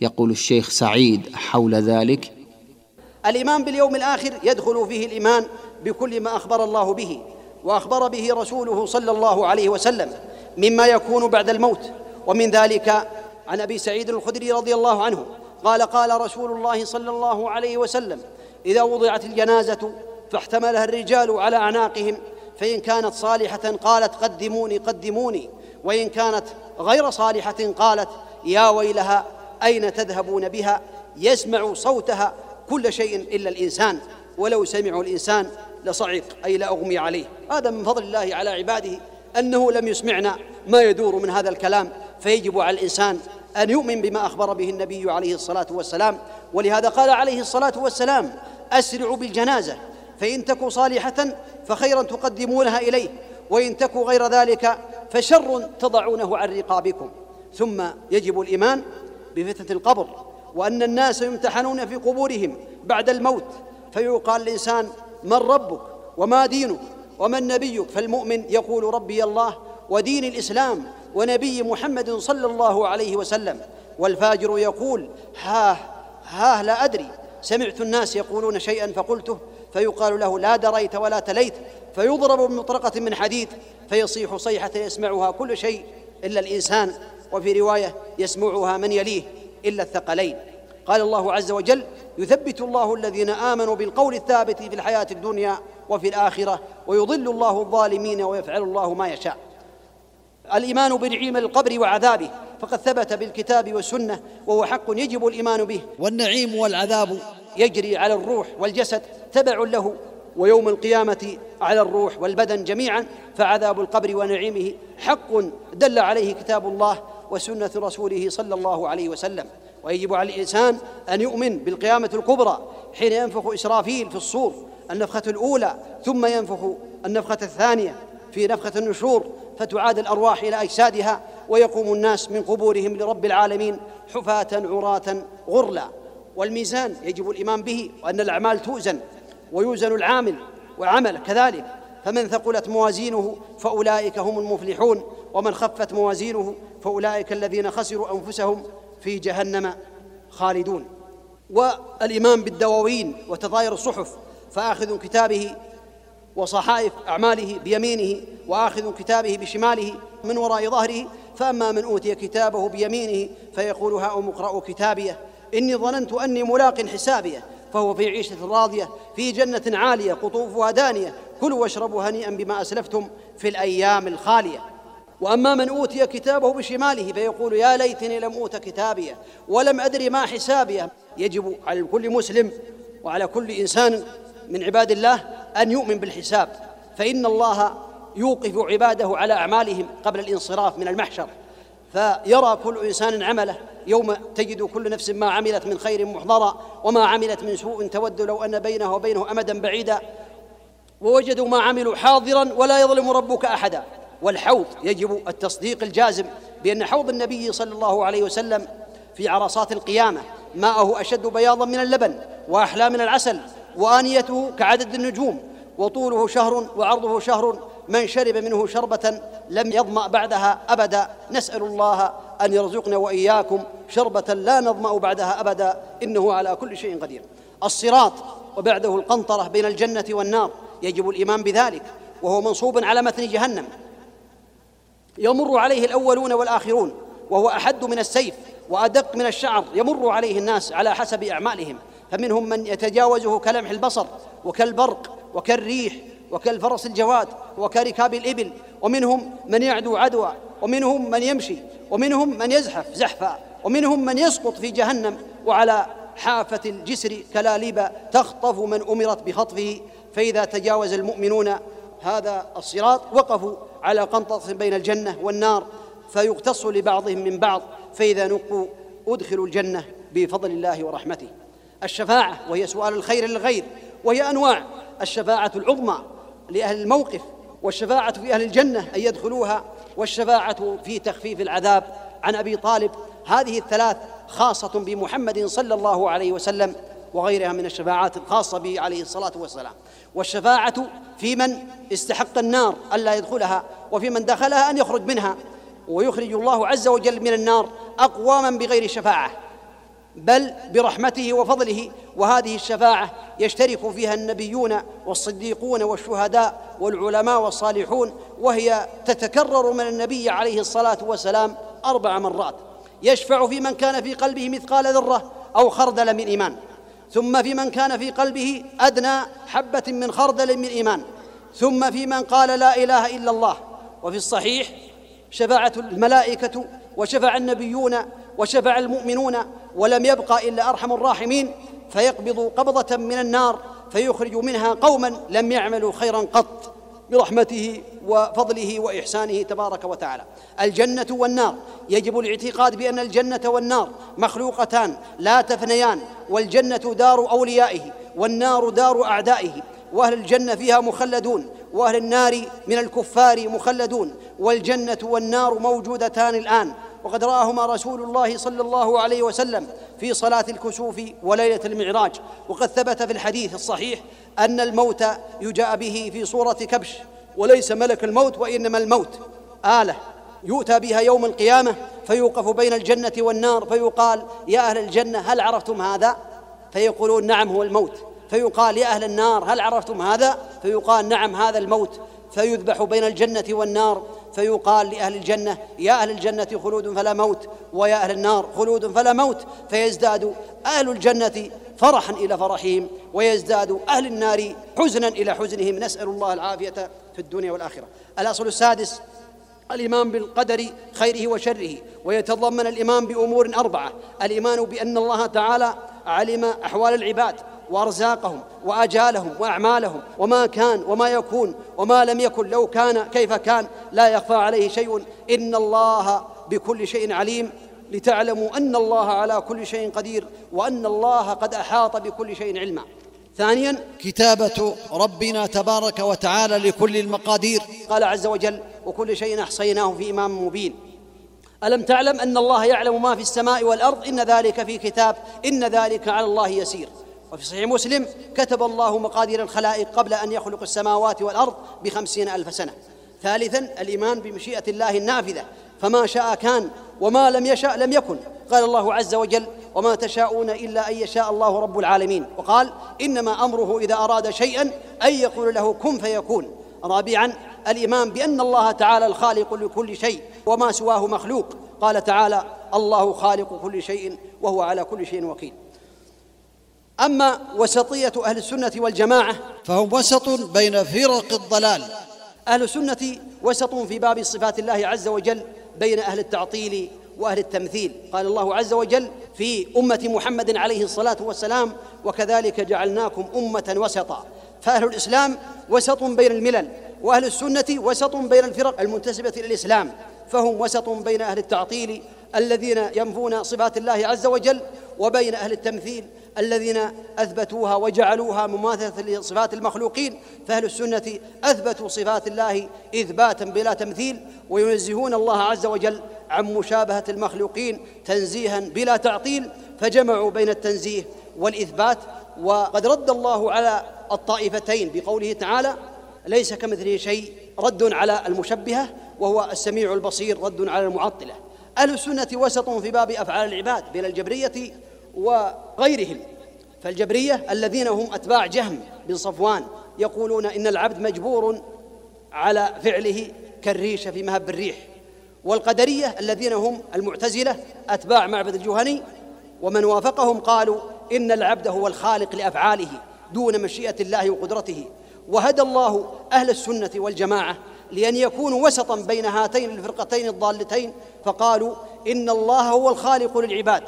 يقول الشيخ سعيد حول ذلك الإيمان باليوم الآخر يدخل فيه الإيمان بكل ما أخبر الله به وأخبر به رسوله صلى الله عليه وسلم مما يكون بعد الموت. ومن ذلك عن أبي سعيد الخدري رضي الله عنه قال قال رسول الله صلى الله عليه وسلم إذا وضعت الجنازة فاحتملها الرجال على أعناقهم فإن كانت صالحة قالت قدموني قدموني. وإن كانت غير صالحة قالت يا ويلها أين تذهبون بها؟ يسمع صوتها كل شيء إلا الإنسان. ولو سمعوا الإنسان لصعق أي لاغمي عليه. هذا من فضل الله على عباده أنه لم يسمعنا ما يدور من هذا الكلام. فيجب على الإنسان أن يؤمن بما أخبر به النبي عليه الصلاة والسلام. ولهذا قال عليه الصلاة والسلام أسرعوا بالجنازة فإن تك صالحة فخيرا تقدمونها إليه وإن تك غير ذلك فشر تضعونه عن رقابكم. ثم يجب الإيمان بفتنة القبر. وأن الناس يمتحنون في قبورهم بعد الموت فيقال الانسان من ربك وما دينك ومن نبيك؟ فالمؤمن يقول ربي الله ودين الإسلام ونبي محمد صلى الله عليه وسلم. والفاجر يقول ها ها لا أدري. سمعت الناس يقولون شيئا فقلته فيقال له لا دريت ولا تليت. فيضرب بمطرقة من حديد فيصيح صيحة يسمعها كل شيء إلا الإنسان. وفي رواية يسمعها من يليه. إلا الثقلين. قال الله عز وجل يثبت الله الذين آمنوا بالقول الثابت في الحياة الدنيا وفي الآخرة ويضل الله الظالمين ويفعل الله ما يشاء. الإيمان بنعيم القبر وعذابه فقد ثبت بالكتاب والسنة وهو حق يجب الإيمان به. والنعيم والعذاب. يجري على الروح والجسد تبع له ويوم القيامة على الروح والبدن جميعا فعذاب القبر ونعيمه حق دل عليه كتاب الله وسنة رسوله صلى الله عليه وسلم. ويجب على الإنسان أن يؤمن بالقيامة الكبرى حين ينفخ إسرافيل في الصور النفخة الأولى ثم ينفخ النفخة الثانية في نفخة النشور فتعاد الأرواح إلى أجسادها ويقوم الناس من قبورهم لرب العالمين حفاة عراة غرلا. والميزان يجب الإيمان به وأن الأعمال توزن ويوزن العامل وعمل كذلك. فمن ثقلت موازينه فأولئك هم المفلحون. ومن خفت موازينه فأولئك الذين خسروا أنفسهم في جهنم خالدون. والايمان بالدواوين وتطاير الصحف فآخذ كتابه وصحائف أعماله بيمينه وآخذ كتابه بشماله من وراء ظهره فأما من أوتي كتابه بيمينه فيقول هاؤم اقرأوا كتابيه. إني ظننت أني ملاق حسابيه فهو في عيشة راضية في جنة عالية قطوفها دانية كلوا واشربوا هنيئا بما أسلفتم في الأيام الخالية. وأما من أوتي كتابه بشماله فيقول يا ليتني لم أوت كتابيه ولم أدري ما حسابيه. يجب على كل مسلم وعلى كل إنسان من عباد الله أن يؤمن بالحساب. فإن الله يوقف عباده على أعمالهم قبل الانصراف من المحشر. فيرى كل إنسان عمله. يوم تجد كل نفس ما عملت من خير محضرا وما عملت من سوء تود لو أن بينه وبينه أمدا بعيدا. ووجدوا ما عملوا حاضرا ولا يظلم ربك أحدا. والحوض يجب التصديق الجازم بأن حوض النبي صلى الله عليه وسلم في عرصات القيامة ماءه أشد بياضا من اللبن وأحلى من العسل وآنيته كعدد النجوم وطوله شهر وعرضه شهر من شرب منه شربة لم يظمأ بعدها أبدا. نسأل الله أن يرزقنا وإياكم شربة لا نظمأ بعدها أبدا. إنه على كل شيء قدير. الصراط وبعده القنطرة بين الجنة والنار. يجب الإيمان بذلك وهو منصوب على متن جهنم. يمر عليه الأولون والآخرون وهو أحد من السيف وأدق من الشعر يمر عليه الناس على حسب أعمالهم. فمنهم من يتجاوزه كلمح البصر وكالبرق وكالريح وكالفرس الجواد وكركاب الإبل ومنهم من يعدو عدوى ومنهم من يمشي ومنهم من يزحف زحفا ومنهم من يسقط في جهنم وعلى حافة الجسر كلاليب تخطف من أمرت بخطفه. فإذا تجاوز المؤمنون هذا الصراط وقفوا على قنطرة بين الجنة والنار فيقتص لبعضهم من بعض فإذا نقوا أدخلوا الجنة بفضل الله ورحمته. الشفاعة وهي سؤال الخير للغير وهي أنواع. الشفاعة العظمى لأهل الموقف والشفاعة في أهل الجنة أن يدخلوها والشفاعة في تخفيف العذاب. عن أبي طالب هذه الثلاث خاصة بمحمد صلى الله عليه وسلم وغيرها من الشفاعات الخاصة به عليه الصلاة والسلام. والشفاعة في من استحق النار ألا يدخلها وفي من دخلها أن يخرج منها. ويخرج الله عز وجل من النار أقواما بغير شفاعة بل برحمته وفضله. وهذه الشفاعة يشترك فيها النبيون والصديقون والشهداء والعلماء والصالحون وهي تتكرر من النبي عليه الصلاة والسلام أربع مرات. يشفع في من كان في قلبه مثقال ذرة أو خردل من إيمان. ثم في من كان في قلبه أدنى حبة من خردل من إيمان. ثم في من قال لا إله إلا الله. وفي الصحيح شفاعة الملائكة وشفع النبيون وشفع المؤمنون ولم يبقى إلا أرحم الراحمين. فيقبض قبضة من النار فيخرج منها قوما لم يعملوا خيرا قط. برحمته وفضله وإحسانه تبارك وتعالى. الجنة والنار. يجب الاعتقاد بأن الجنة والنار مخلوقتان لا تفنيان. والجنة دار أوليائه والنار دار أعدائه. وأهل الجنة فيها مخلدون وأهل النار من الكفار مخلدون. والجنة والنار موجودتان الآن. وقد رآهما رسول الله صلى الله عليه وسلم في صلاة الكسوف وليلة المعراج. وقد ثبت في الحديث الصحيح أن الموت يجاء به في صورة كبش وليس ملك الموت وإنما الموت. آلة يؤتى بها يوم القيامة فيوقف بين الجنة والنار فيقال يا أهل الجنة هل عرفتم هذا؟ فيقولون نعم هو الموت. فيقال يا أهل النار هل عرفتم هذا؟ فيقال نعم هذا الموت. فيذبح بين الجنة والنار فيقال لأهل الجنة يا أهل الجنة خلود فلا موت. ويا أهل النار خلود فلا موت. فيزداد أهل الجنة فرحا إلى فرحهم ويزداد أهل النار حزنا إلى حزنهم. نسأل الله العافية في الدنيا والآخرة. الأصل السادس الإيمان بالقدر خيره وشره ويتضمن الإيمان بأمور أربعة. الإيمان بأن الله تعالى علم أحوال العباد وأرزاقهم وأجالهم وأعمالهم وما كان وما يكون وما لم يكن. لو كان كيف كان لا يخفى عليه شيء. إن الله بكل شيء عليم. لتعلموا أن الله على كل شيء قدير وأن الله قد أحاط بكل شيء علما. ثانيا كتابة ربنا تبارك وتعالى لكل المقادير. قال عز وجل وكل شيء أحصيناه في إمام مبين. ألم تعلم أن الله يعلم ما في السماء والأرض؟ إن ذلك في كتاب إن ذلك على الله يسير. وفي صحيح مسلم كتب الله مقادير الخلائق قبل أن يخلق السماوات والأرض بخمسين ألف سنة. ثالثا الإيمان بمشيئة الله النافذة. فما شاء كان وما لم يشاء لم يكن. قال الله عز وجل وما تشاءون إلا أن يشاء الله رب العالمين وقال إنما أمره إذا أراد شيئا أن يقول له كن فيكون رابعا الإيمان بأن الله تعالى الخالق لكل شيء وما سواه مخلوق. قال تعالى الله خالق كل شيء وهو على كل شيء وكيل أما وسطية أهل السنة والجماعة فهم وسط بين فرق الضلال. أهل السنة وسط في باب صفات الله عز وجل بين أهل التعطيل وأهل التمثيل. قال الله عز وجل في أمة محمد عليه الصلاة والسلام وكذلك جعلناكم أمة وسطا فأهل الإسلام وسط بين الملل وأهل السنة وسط بين الفرق المنتسبة إلى الإسلام فهم وسط بين أهل التعطيل الذين ينفون صفات الله عز وجل وبين أهل التمثيل الذين أثبتوها وجعلوها مماثلة لصفات المخلوقين فأهل السنة أثبتوا صفات الله إثباتا بلا تمثيل وينزهون الله عز وجل عن مشابهة المخلوقين تنزيها بلا تعطيل فجمعوا بين التنزيه والإثبات وقد رد الله على الطائفتين بقوله تعالى ليس كمثله شيء رد على المشبهة وهو السميع البصير رد على المعطلة أهل السنة وسط في باب أفعال العباد بين الجبرية وغيرهم. فالجبرية الذين هم أتباع جهم بن صفوان يقولون إن العبد مجبور على فعله كالريشه في مهب الريح. والقدرية الذين هم المعتزلة أتباع معبد الجهني ومن وافقهم قالوا إن العبد هو الخالق لأفعاله دون مشيئة الله وقدرته. وهدى الله أهل السنة والجماعة لأن يكونوا وسطا بين هاتين الفرقتين الضالتين فقالوا إن الله هو الخالق للعباد.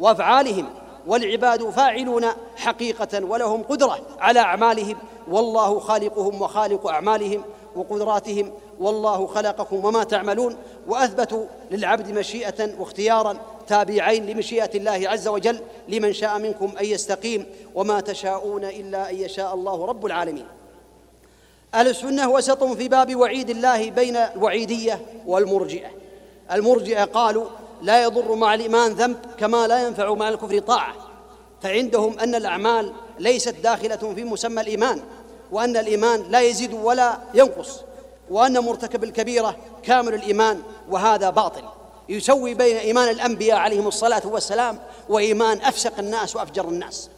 وأفعالهم والعباد فاعلون حقيقة ولهم قدرة على أعمالهم. والله خالقهم وخالق أعمالهم وقدراتهم. والله خلقكم وما تعملون. وأثبتوا للعبد مشيئة واختيارا تابعين لمشيئة الله عز وجل لمن شاء منكم أن يستقيم. وما تشاءون إلا أن يشاء الله رب العالمين. أهل السنة وسط في باب وعيد الله بين الوعيدية والمرجئة. المرجئة قالوا لا يضر مع الإيمان ذنب كما لا ينفع مع الكفر طاعة. فعندهم أن الأعمال ليست داخلة في مسمى الإيمان وأن الإيمان لا يزيد ولا ينقص وأن مرتكب الكبيرة كامل الإيمان وهذا باطل. يسوي بين إيمان الأنبياء عليهم الصلاة والسلام وإيمان أفسق الناس وأفجر الناس.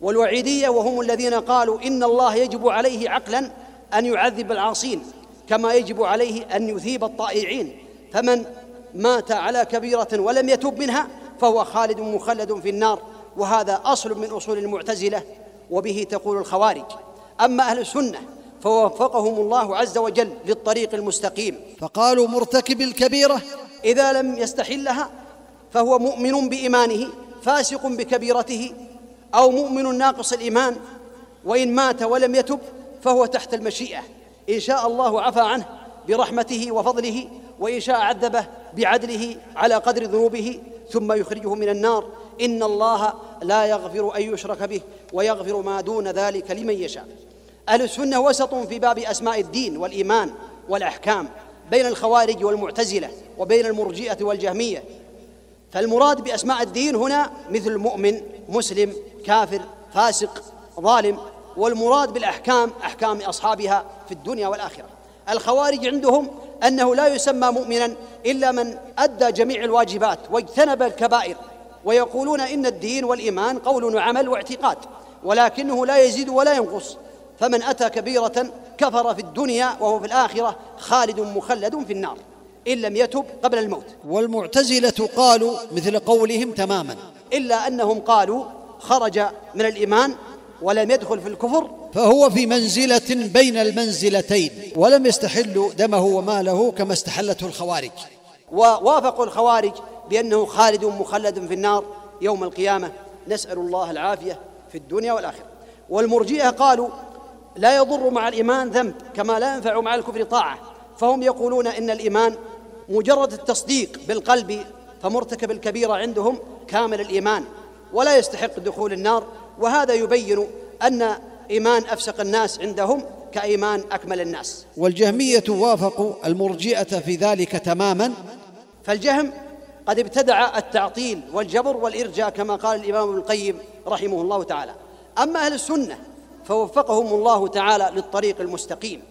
والوعيدية وهم الذين قالوا إن الله يجب عليه عقلا أن يعذب العاصين كما يجب عليه أن يثيب الطائعين. فمن مات على كبيرة ولم يتوب منها فهو خالد مخلد في النار وهذا أصل من أصول المعتزلة وبه تقول الخوارج. أما أهل السنة فوفقهم الله عز وجل للطريق المستقيم. فقالوا مرتكب الكبيرة. إذا لم يستحلها فهو مؤمن بإيمانه فاسق بكبيرته أو مؤمن ناقص الإيمان وإن مات ولم يتب فهو تحت المشيئة. إن شاء الله عفى عنه برحمته وفضله وإن شاء عذبه بعدله على قدر ذنوبه ثم يخرجه من النار. إن الله لا يغفر أن يشرك به ويغفر ما دون ذلك لمن يشاء. أهل السنة وسط في باب أسماء الدين والإيمان والأحكام بين الخوارج والمعتزلة وبين المرجئة والجهمية. فالمراد بأسماء الدين هنا مثل مؤمن مسلم كافر فاسق ظالم والمراد بالأحكام أحكام أصحابها في الدنيا والآخرة. الخوارج عندهم أنه لا يسمى مؤمنا إلا من أدى جميع الواجبات واجتنب الكبائر ويقولون إن الدين والإيمان قول وعمل واعتقاد ولكنه لا يزيد ولا ينقص فمن أتى كبيرة كفر في الدنيا وهو في الآخرة خالد مخلد في النار إن لم يتب قبل الموت. والمعتزلة قالوا مثل قولهم تماما. إلا أنهم قالوا خرج من الإيمان ولم يدخل في الكفر فهو في منزلة بين المنزلتين ولم يستحل دمه وماله كما استحلته الخوارج. ووافقوا الخوارج بأنه خالد مخلد في النار يوم القيامة. نسأل الله العافية في الدنيا والآخرة. والمرجئة قالوا لا يضر مع الإيمان ذنب كما لا ينفع مع الكفر طاعة. فهم يقولون إن الإيمان مجرد التصديق بالقلب فمرتكب الكبيرة عندهم كامل الإيمان ولا يستحق دخول النار وهذا يبين أن إيمان أفسق الناس عندهم كإيمان أكمل الناس. والجهمية وافقوا المرجئة في ذلك تماما. فالجهم قد ابتدع التعطيل والجبر والإرجاء كما قال الإمام ابن القيم رحمه الله تعالى. أما أهل السنة فوفقهم الله تعالى للطريق المستقيم.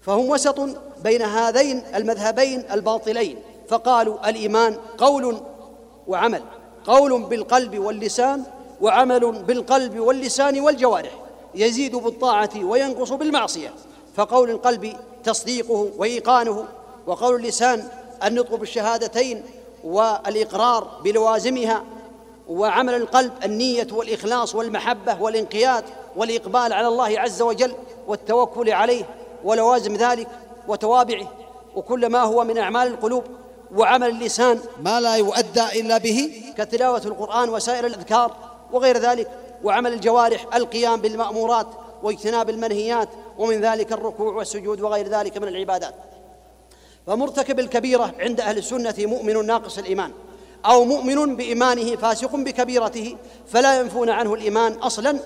فهم وسط بين هذين المذهبين الباطلين. فقالوا الإيمان قول وعمل قول بالقلب واللسان وعمل بالقلب واللسان والجوارح يزيد بالطاعة وينقص بالمعصية. فقول القلب تصديقه وإيقانه وقول اللسان النطق بالشهادتين والإقرار بلوازمها وعمل القلب النية والإخلاص والمحبة والانقياد والإقبال على الله عز وجل والتوكل عليه ولوازم ذلك وتوابعه. وكل ما هو من أعمال القلوب وعمل اللسان ما لا يؤدى إلا به. كتلاوة القرآن وسائر الأذكار وغير ذلك وعمل الجوارح القيام بالمأمورات واجتناب المنهيات ومن ذلك الركوع والسجود وغير ذلك من العبادات. فمرتكب الكبيرة عند أهل السنة مؤمن ناقص الإيمان أو مؤمن بإيمانه فاسق بكبيرته فلا ينفون عنه الإيمان أصلا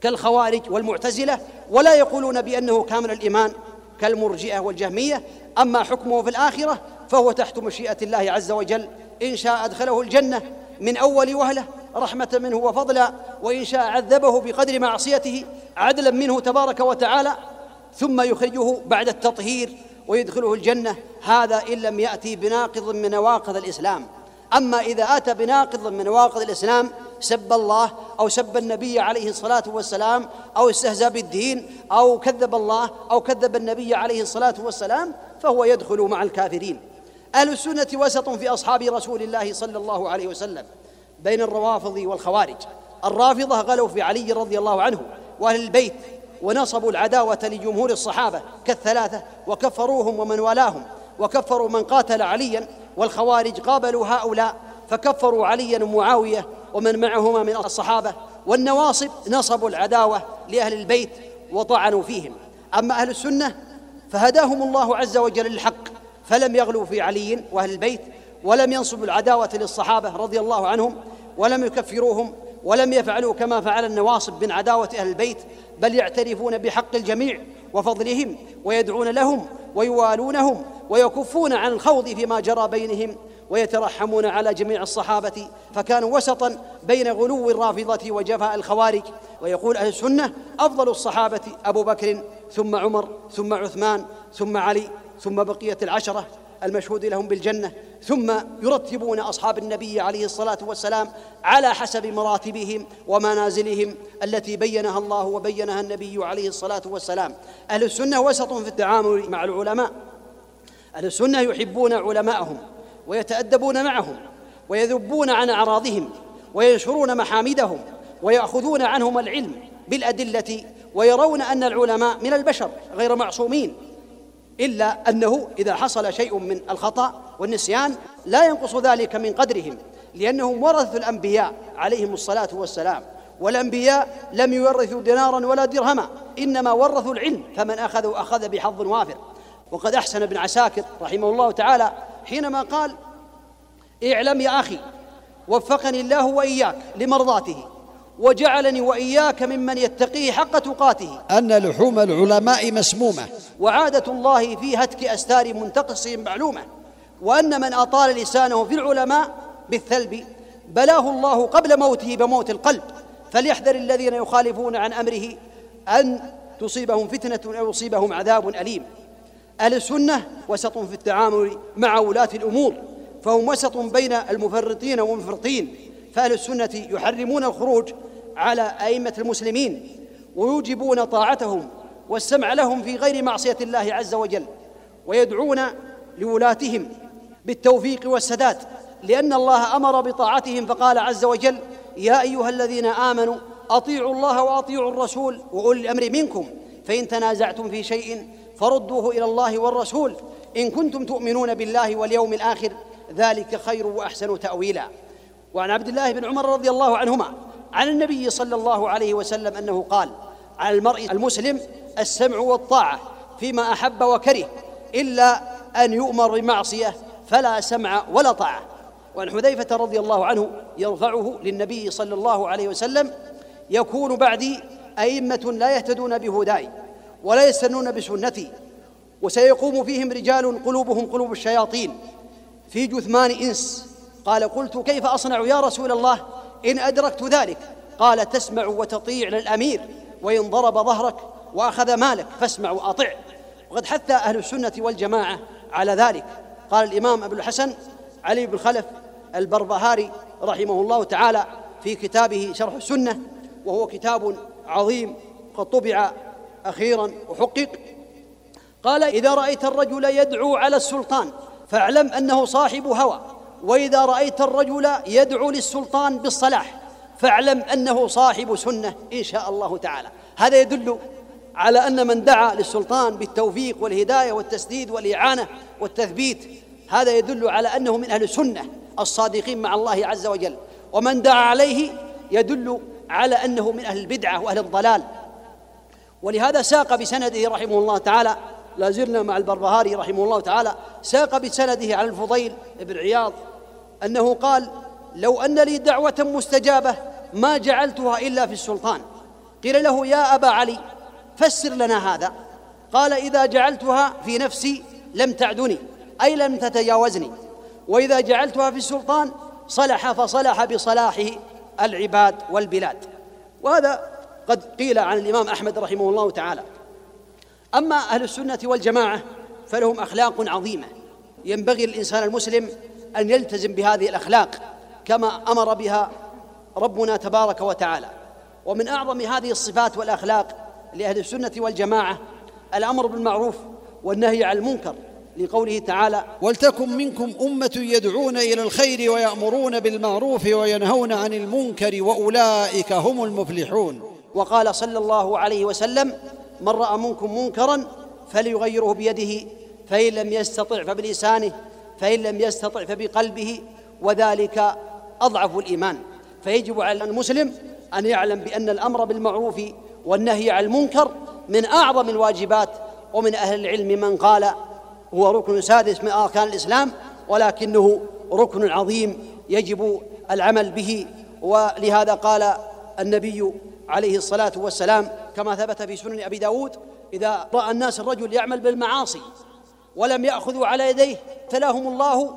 كالخوارج والمعتزلة ولا يقولون بأنه كامل الإيمان كالمرجئة والجهمية. أما حكمه في الآخرة فهو تحت مشيئة الله عز وجل إن شاء أدخله الجنة من أول وهلة رحمة منه وفضلا وإن شاء عذبه بقدر معصيته عدلا منه تبارك وتعالى ثم يخرجه بعد التطهير ويدخله الجنة. هذا إن لم يأتي بناقض من نواقض الإسلام. أما إذا أتى بناقض من نواقض الإسلام سب الله أو سب النبي عليه الصلاة والسلام أو استهزأ بالدين أو كذب الله أو كذب النبي عليه الصلاة والسلام فهو يدخل مع الكافرين. أهل السنة وسط في أصحاب رسول الله صلى الله عليه وسلم. بين الروافض والخوارج. الرافضة غلوا في علي رضي الله عنه وأهل البيت ونصبوا العداوة لجمهور الصحابة كالثلاثة وكفروهم ومن والاهم وكفروا من قاتل عليا والخوارج قابلوا هؤلاء فكفروا عليا ومعاوية ومن معهما من الصحابة والنواصب نصبوا العداوة لأهل البيت وطعنوا فيهم. أما أهل السنة فهداهم الله عز وجل للحق فلم يغلوا في علي وأهل البيت ولم ينصبوا العداوة للصحابة رضي الله عنهم ولم يكفروهم ولم يفعلوا كما فعل النواصب من عداوة أهل البيت بل يعترفون بحق الجميع وفضلهم ويدعون لهم ويوالونهم ويكفون عن الخوض فيما جرى بينهم ويترحمون على جميع الصحابة فكانوا وسطا بين غلو الرافضة وجفاء الخوارج. ويقول أهل السنة أفضل الصحابة أبو بكر ثم عمر ثم عثمان ثم علي ثم بقية العشرة. المشهود لهم بالجنة ثم يرتبون أصحاب النبي عليه الصلاة والسلام على حسب مراتبهم ومنازلهم التي بينها الله وبينها النبي عليه الصلاة والسلام. أهل السنة وسط في التعامل مع العلماء. أهل السنة يحبون علماءهم ويتأدبون معهم ويذبون عن أعراضهم وينشرون محامدهم ويأخذون عنهم العلم بالأدلة ويرون أن العلماء من البشر غير معصومين. إلا أنه إذا حصل شيء من الخطأ والنسيان لا ينقص ذلك من قدرهم لأنهم ورثوا الأنبياء عليهم الصلاة والسلام. والأنبياء لم يورثوا دينارا ولا درهما إنما ورثوا العلم فمن أخذه أخذ بحظ وافر. وقد أحسن ابن عساكر رحمه الله تعالى حينما قال اعلم يا أخي وفقني الله وإياك لمرضاته. وجعلني وإياك ممن يتقيه حق تقاته. أن لحوم العلماء مسمومة. وعادة الله في هتك أستار منتقصهم معلومة. وأن من أطال لسانه في العلماء بالثلب بلاه الله قبل موته بموت القلب. فليحذر الذين يخالفون عن أمره أن تصيبهم فتنة أو يصيبهم عذاب أليم. أهل السنة وسط في التعامل مع ولاة الأمور فهم وسط بين المفرطين والمفرطين. فأهل السنة يحرمون الخروج على أئمة المسلمين ويوجبون طاعتهم والسمع لهم في غير معصية الله عز وجل ويدعون لولاتهم بالتوفيق والسداد لأن الله أمر بطاعتهم فقال عز وجل يا أيها الذين آمنوا أطيعوا الله وأطيعوا الرسول وأولي الأمر منكم فإن تنازعتم في شيء فردوه إلى الله والرسول إن كنتم تؤمنون بالله واليوم الآخر ذلك خير وأحسن تأويلا. وعن عبد الله بن عمر رضي الله عنهما عن النبي صلى الله عليه وسلم أنه قال على المرء المسلم السمع والطاعة فيما أحب وكره إلا أن يؤمر بمعصية فلا سمع ولا طاعة. وعن حذيفة رضي الله عنه يرفعه للنبي صلى الله عليه وسلم يكون بعدي أئمة لا يهتدون بهداي ولا يستنون بسنتي وسيقوم فيهم رجال قلوبهم قلوب الشياطين في جثمان إنس. قال قلت كيف أصنع يا رسول الله إن أدركت ذلك قال تسمع وتطيع للأمير وإن ضرب ظهرك وأخذ مالك فاسمع وأطع. وقد حث أهل السنة والجماعة على ذلك. قال الإمام أبو الحسن علي بن خلف البربهاري رحمه الله تعالى في كتابه شرح السنة وهو كتاب عظيم قد طبع أخيرا وحقق. قال إذا رأيت الرجل يدعو على السلطان فاعلم أنه صاحب هوى وإذا رأيت الرجل يدعو للسلطان بالصلاح فاعلم أنه صاحب سنة إن شاء الله تعالى. هذا يدل على أن من دعا للسلطان بالتوفيق والهداية والتسديد والإعانة والتثبيت هذا يدل على أنه من أهل السنة الصادقين مع الله عز وجل. ومن دعا عليه يدل على أنه من أهل البدعة وأهل الضلال. ولهذا ساق بسنده رحمه الله تعالى لا زلنا مع البربهاري رحمه الله تعالى ساق بسنده على الفضيل بن عياض أنه قال لو أن لي دعوة مستجابة ما جعلتها إلا في السلطان. قيل له يا أبا علي فسر لنا هذا. قال إذا جعلتها في نفسي لم تعدني أي لم تتجاوزني. وإذا جعلتها في السلطان صلح فصلح بصلاحه العباد والبلاد. وهذا قد قيل عن الإمام أحمد رحمه الله تعالى. أما أهل السنة والجماعة فلهم أخلاق عظيمة. ينبغي الانسان المسلم أن يلتزم بهذه الأخلاق كما أمر بها ربنا تبارك وتعالى. ومن أعظم هذه الصفات والأخلاق لأهل السنة والجماعة الأمر بالمعروف والنهي عن المنكر لقوله تعالى ولتكن منكم أمة يدعون إلى الخير ويأمرون بالمعروف وينهون عن المنكر وأولئك هم المفلحون. وقال صلى الله عليه وسلم من رأى منكم منكرا فليغيره بيده فإن لم يستطع فبلسانه فإن لم يستطع فبقلبه وذلك أضعف الإيمان. فيجب على المسلم أن يعلم بأن الأمر بالمعروف والنهي عن المنكر من أعظم الواجبات ومن أهل العلم من قال هو ركن سادس من أركان الإسلام ولكنه ركن عظيم يجب العمل به. ولهذا قال النبي عليه الصلاة والسلام كما ثبت في سنن أبي داود إذا رأى الناس الرجل يعمل بالمعاصي ولم يأخذوا على يديه ابتلاهم الله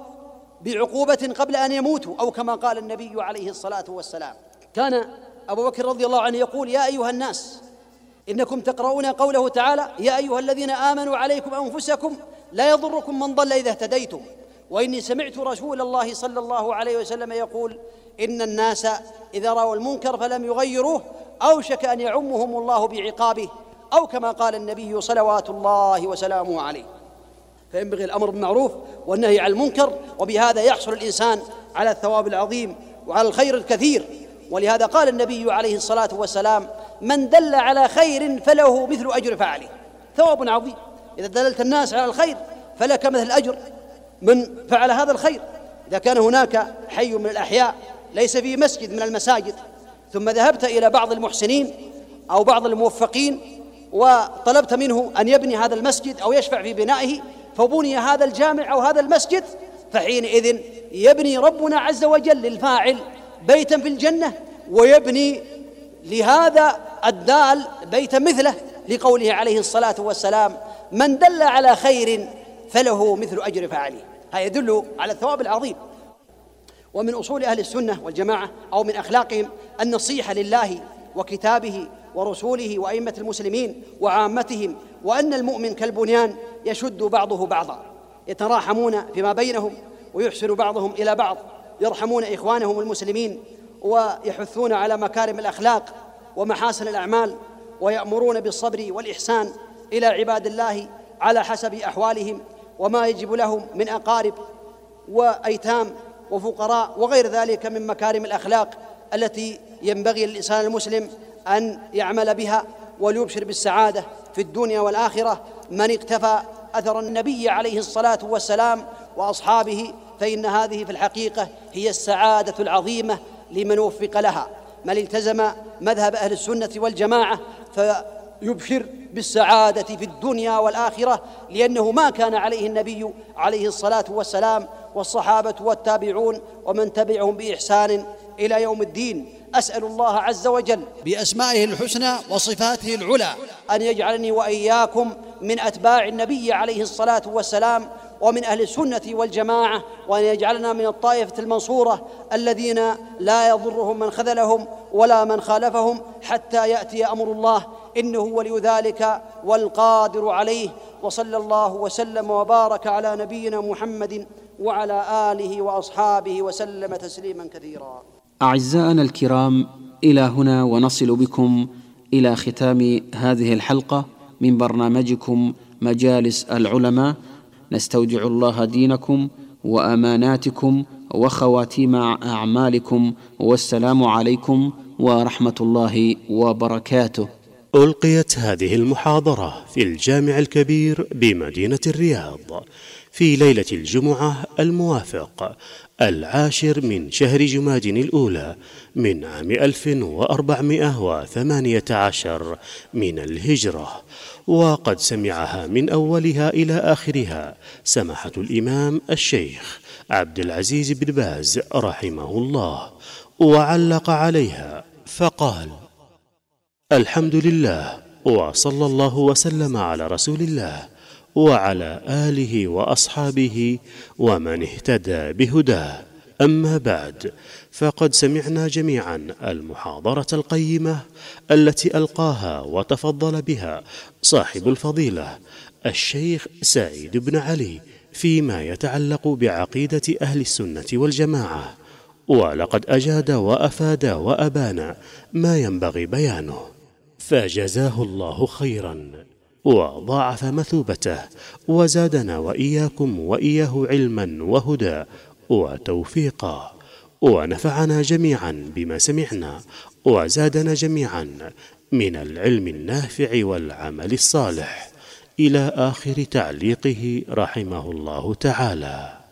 بعقوبة قبل أن يموتوا أو كما قال النبي عليه الصلاة والسلام. كان أبو بكر رضي الله عنه يقول يا أيها الناس إنكم تقرؤون قوله تعالى يا أيها الذين آمنوا عليكم أنفسكم لا يضركم من ضل إذا اهتديتم. وإني سمعت رسول الله صلى الله عليه وسلم يقول إن الناس إذا رأوا المنكر فلم يغيروه أوشك أن يعمهم الله بعقابه. أو كما قال النبي صلوات الله وسلامه عليه. فينبغي الأمر بالمعروف والنهي عن المنكر وبهذا يحصل الإنسان على الثواب العظيم وعلى الخير الكثير. ولهذا قال النبي عليه الصلاة والسلام من دل على خير فله مثل أجر فاعله. ثواب عظيم. إذا دللت الناس على الخير فلك مثل أجر من فعل هذا الخير. إذا كان هناك حي من الأحياء ليس فيه مسجد من المساجد ثم ذهبت إلى بعض المحسنين أو بعض الموفقين وطلبت منه أن يبني هذا المسجد أو يشفع في بنائه فبني هذا الجامع أو هذا المسجد فحينئذ يبني ربنا عز وجل للفاعل بيتا في الجنة ويبني لهذا الدال بيتا مثله لقوله عليه الصلاة والسلام من دل على خير فله مثل أجر فاعله. هذا يدل على الثواب العظيم. ومن أصول أهل السنة والجماعة أو من أخلاقهم النصيحة لله وكتابه ورسوله وأئمة المسلمين وعامتهم وأن المؤمن كالبنيان يشد بعضه بعضا يتراحمون فيما بينهم ويحسن بعضهم إلى بعض يرحمون إخوانهم المسلمين ويحثون على مكارم الأخلاق ومحاسن الأعمال ويأمرون بالصبر والإحسان إلى عباد الله على حسب أحوالهم وما يجب لهم من أقارب وأيتام وفقراء وغير ذلك من مكارم الأخلاق التي ينبغي للإنسان المسلم أن يعمل بها وليبشر بالسعادة في الدنيا والآخرة. من اقتفى أثر النبي عليه الصلاة والسلام وأصحابه فإن هذه في الحقيقة هي السعادة العظيمة لمن وفق لها. من التزم مذهب أهل السنة والجماعة فيبشر بالسعادة في الدنيا والآخرة لأنه ما كان عليه النبي عليه الصلاة والسلام والصحابة والتابعون ومن تبعهم بإحسان إلى يوم الدين. أسأل الله عز وجل بأسمائه الحسنى وصفاته العلى. أن يجعلني وإياكم من أتباع النبي عليه الصلاة والسلام ومن أهل السنة والجماعة وأن يجعلنا من الطائفة المنصورة الذين لا يضرهم من خذلهم ولا من خالفهم حتى يأتي أمر الله. إنه ولي ذلك والقادر عليه. وصلى الله وسلم وبارك على نبينا محمد وعلى آله وأصحابه وسلم تسليما كثيرا. أعزائنا الكرام إلى هنا ونصل بكم إلى ختام هذه الحلقة من برنامجكم مجالس العلماء. نستودع الله دينكم وأماناتكم وخواتيم أعمالكم والسلام عليكم ورحمة الله وبركاته. ألقيت هذه المحاضرة في الجامع الكبير بمدينة الرياض في ليلة الجمعة الموافق. العاشر من شهر جماد الأولى من عام 1418 من الهجرة وقد سمعها من أولها إلى آخرها سماحة الإمام الشيخ عبد العزيز بن باز رحمه الله وعلق عليها فقال الحمد لله وصلى الله وسلم على رسول الله وعلى آله وأصحابه ومن اهتدى بهداه. أما بعد فقد سمعنا جميعا المحاضرة القيمة التي ألقاها وتفضل بها صاحب الفضيلة الشيخ سعيد بن علي فيما يتعلق بعقيدة أهل السنة والجماعة. ولقد أجاد وأفاد وأبان ما ينبغي بيانه. فجزاه الله خيرا. وضاعف مثوبته وزادنا وإياكم وإياه علما وهدى وتوفيقا ونفعنا جميعا بما سمعنا وزادنا جميعا من العلم النافع والعمل الصالح. إلى آخر تعليقه رحمه الله تعالى.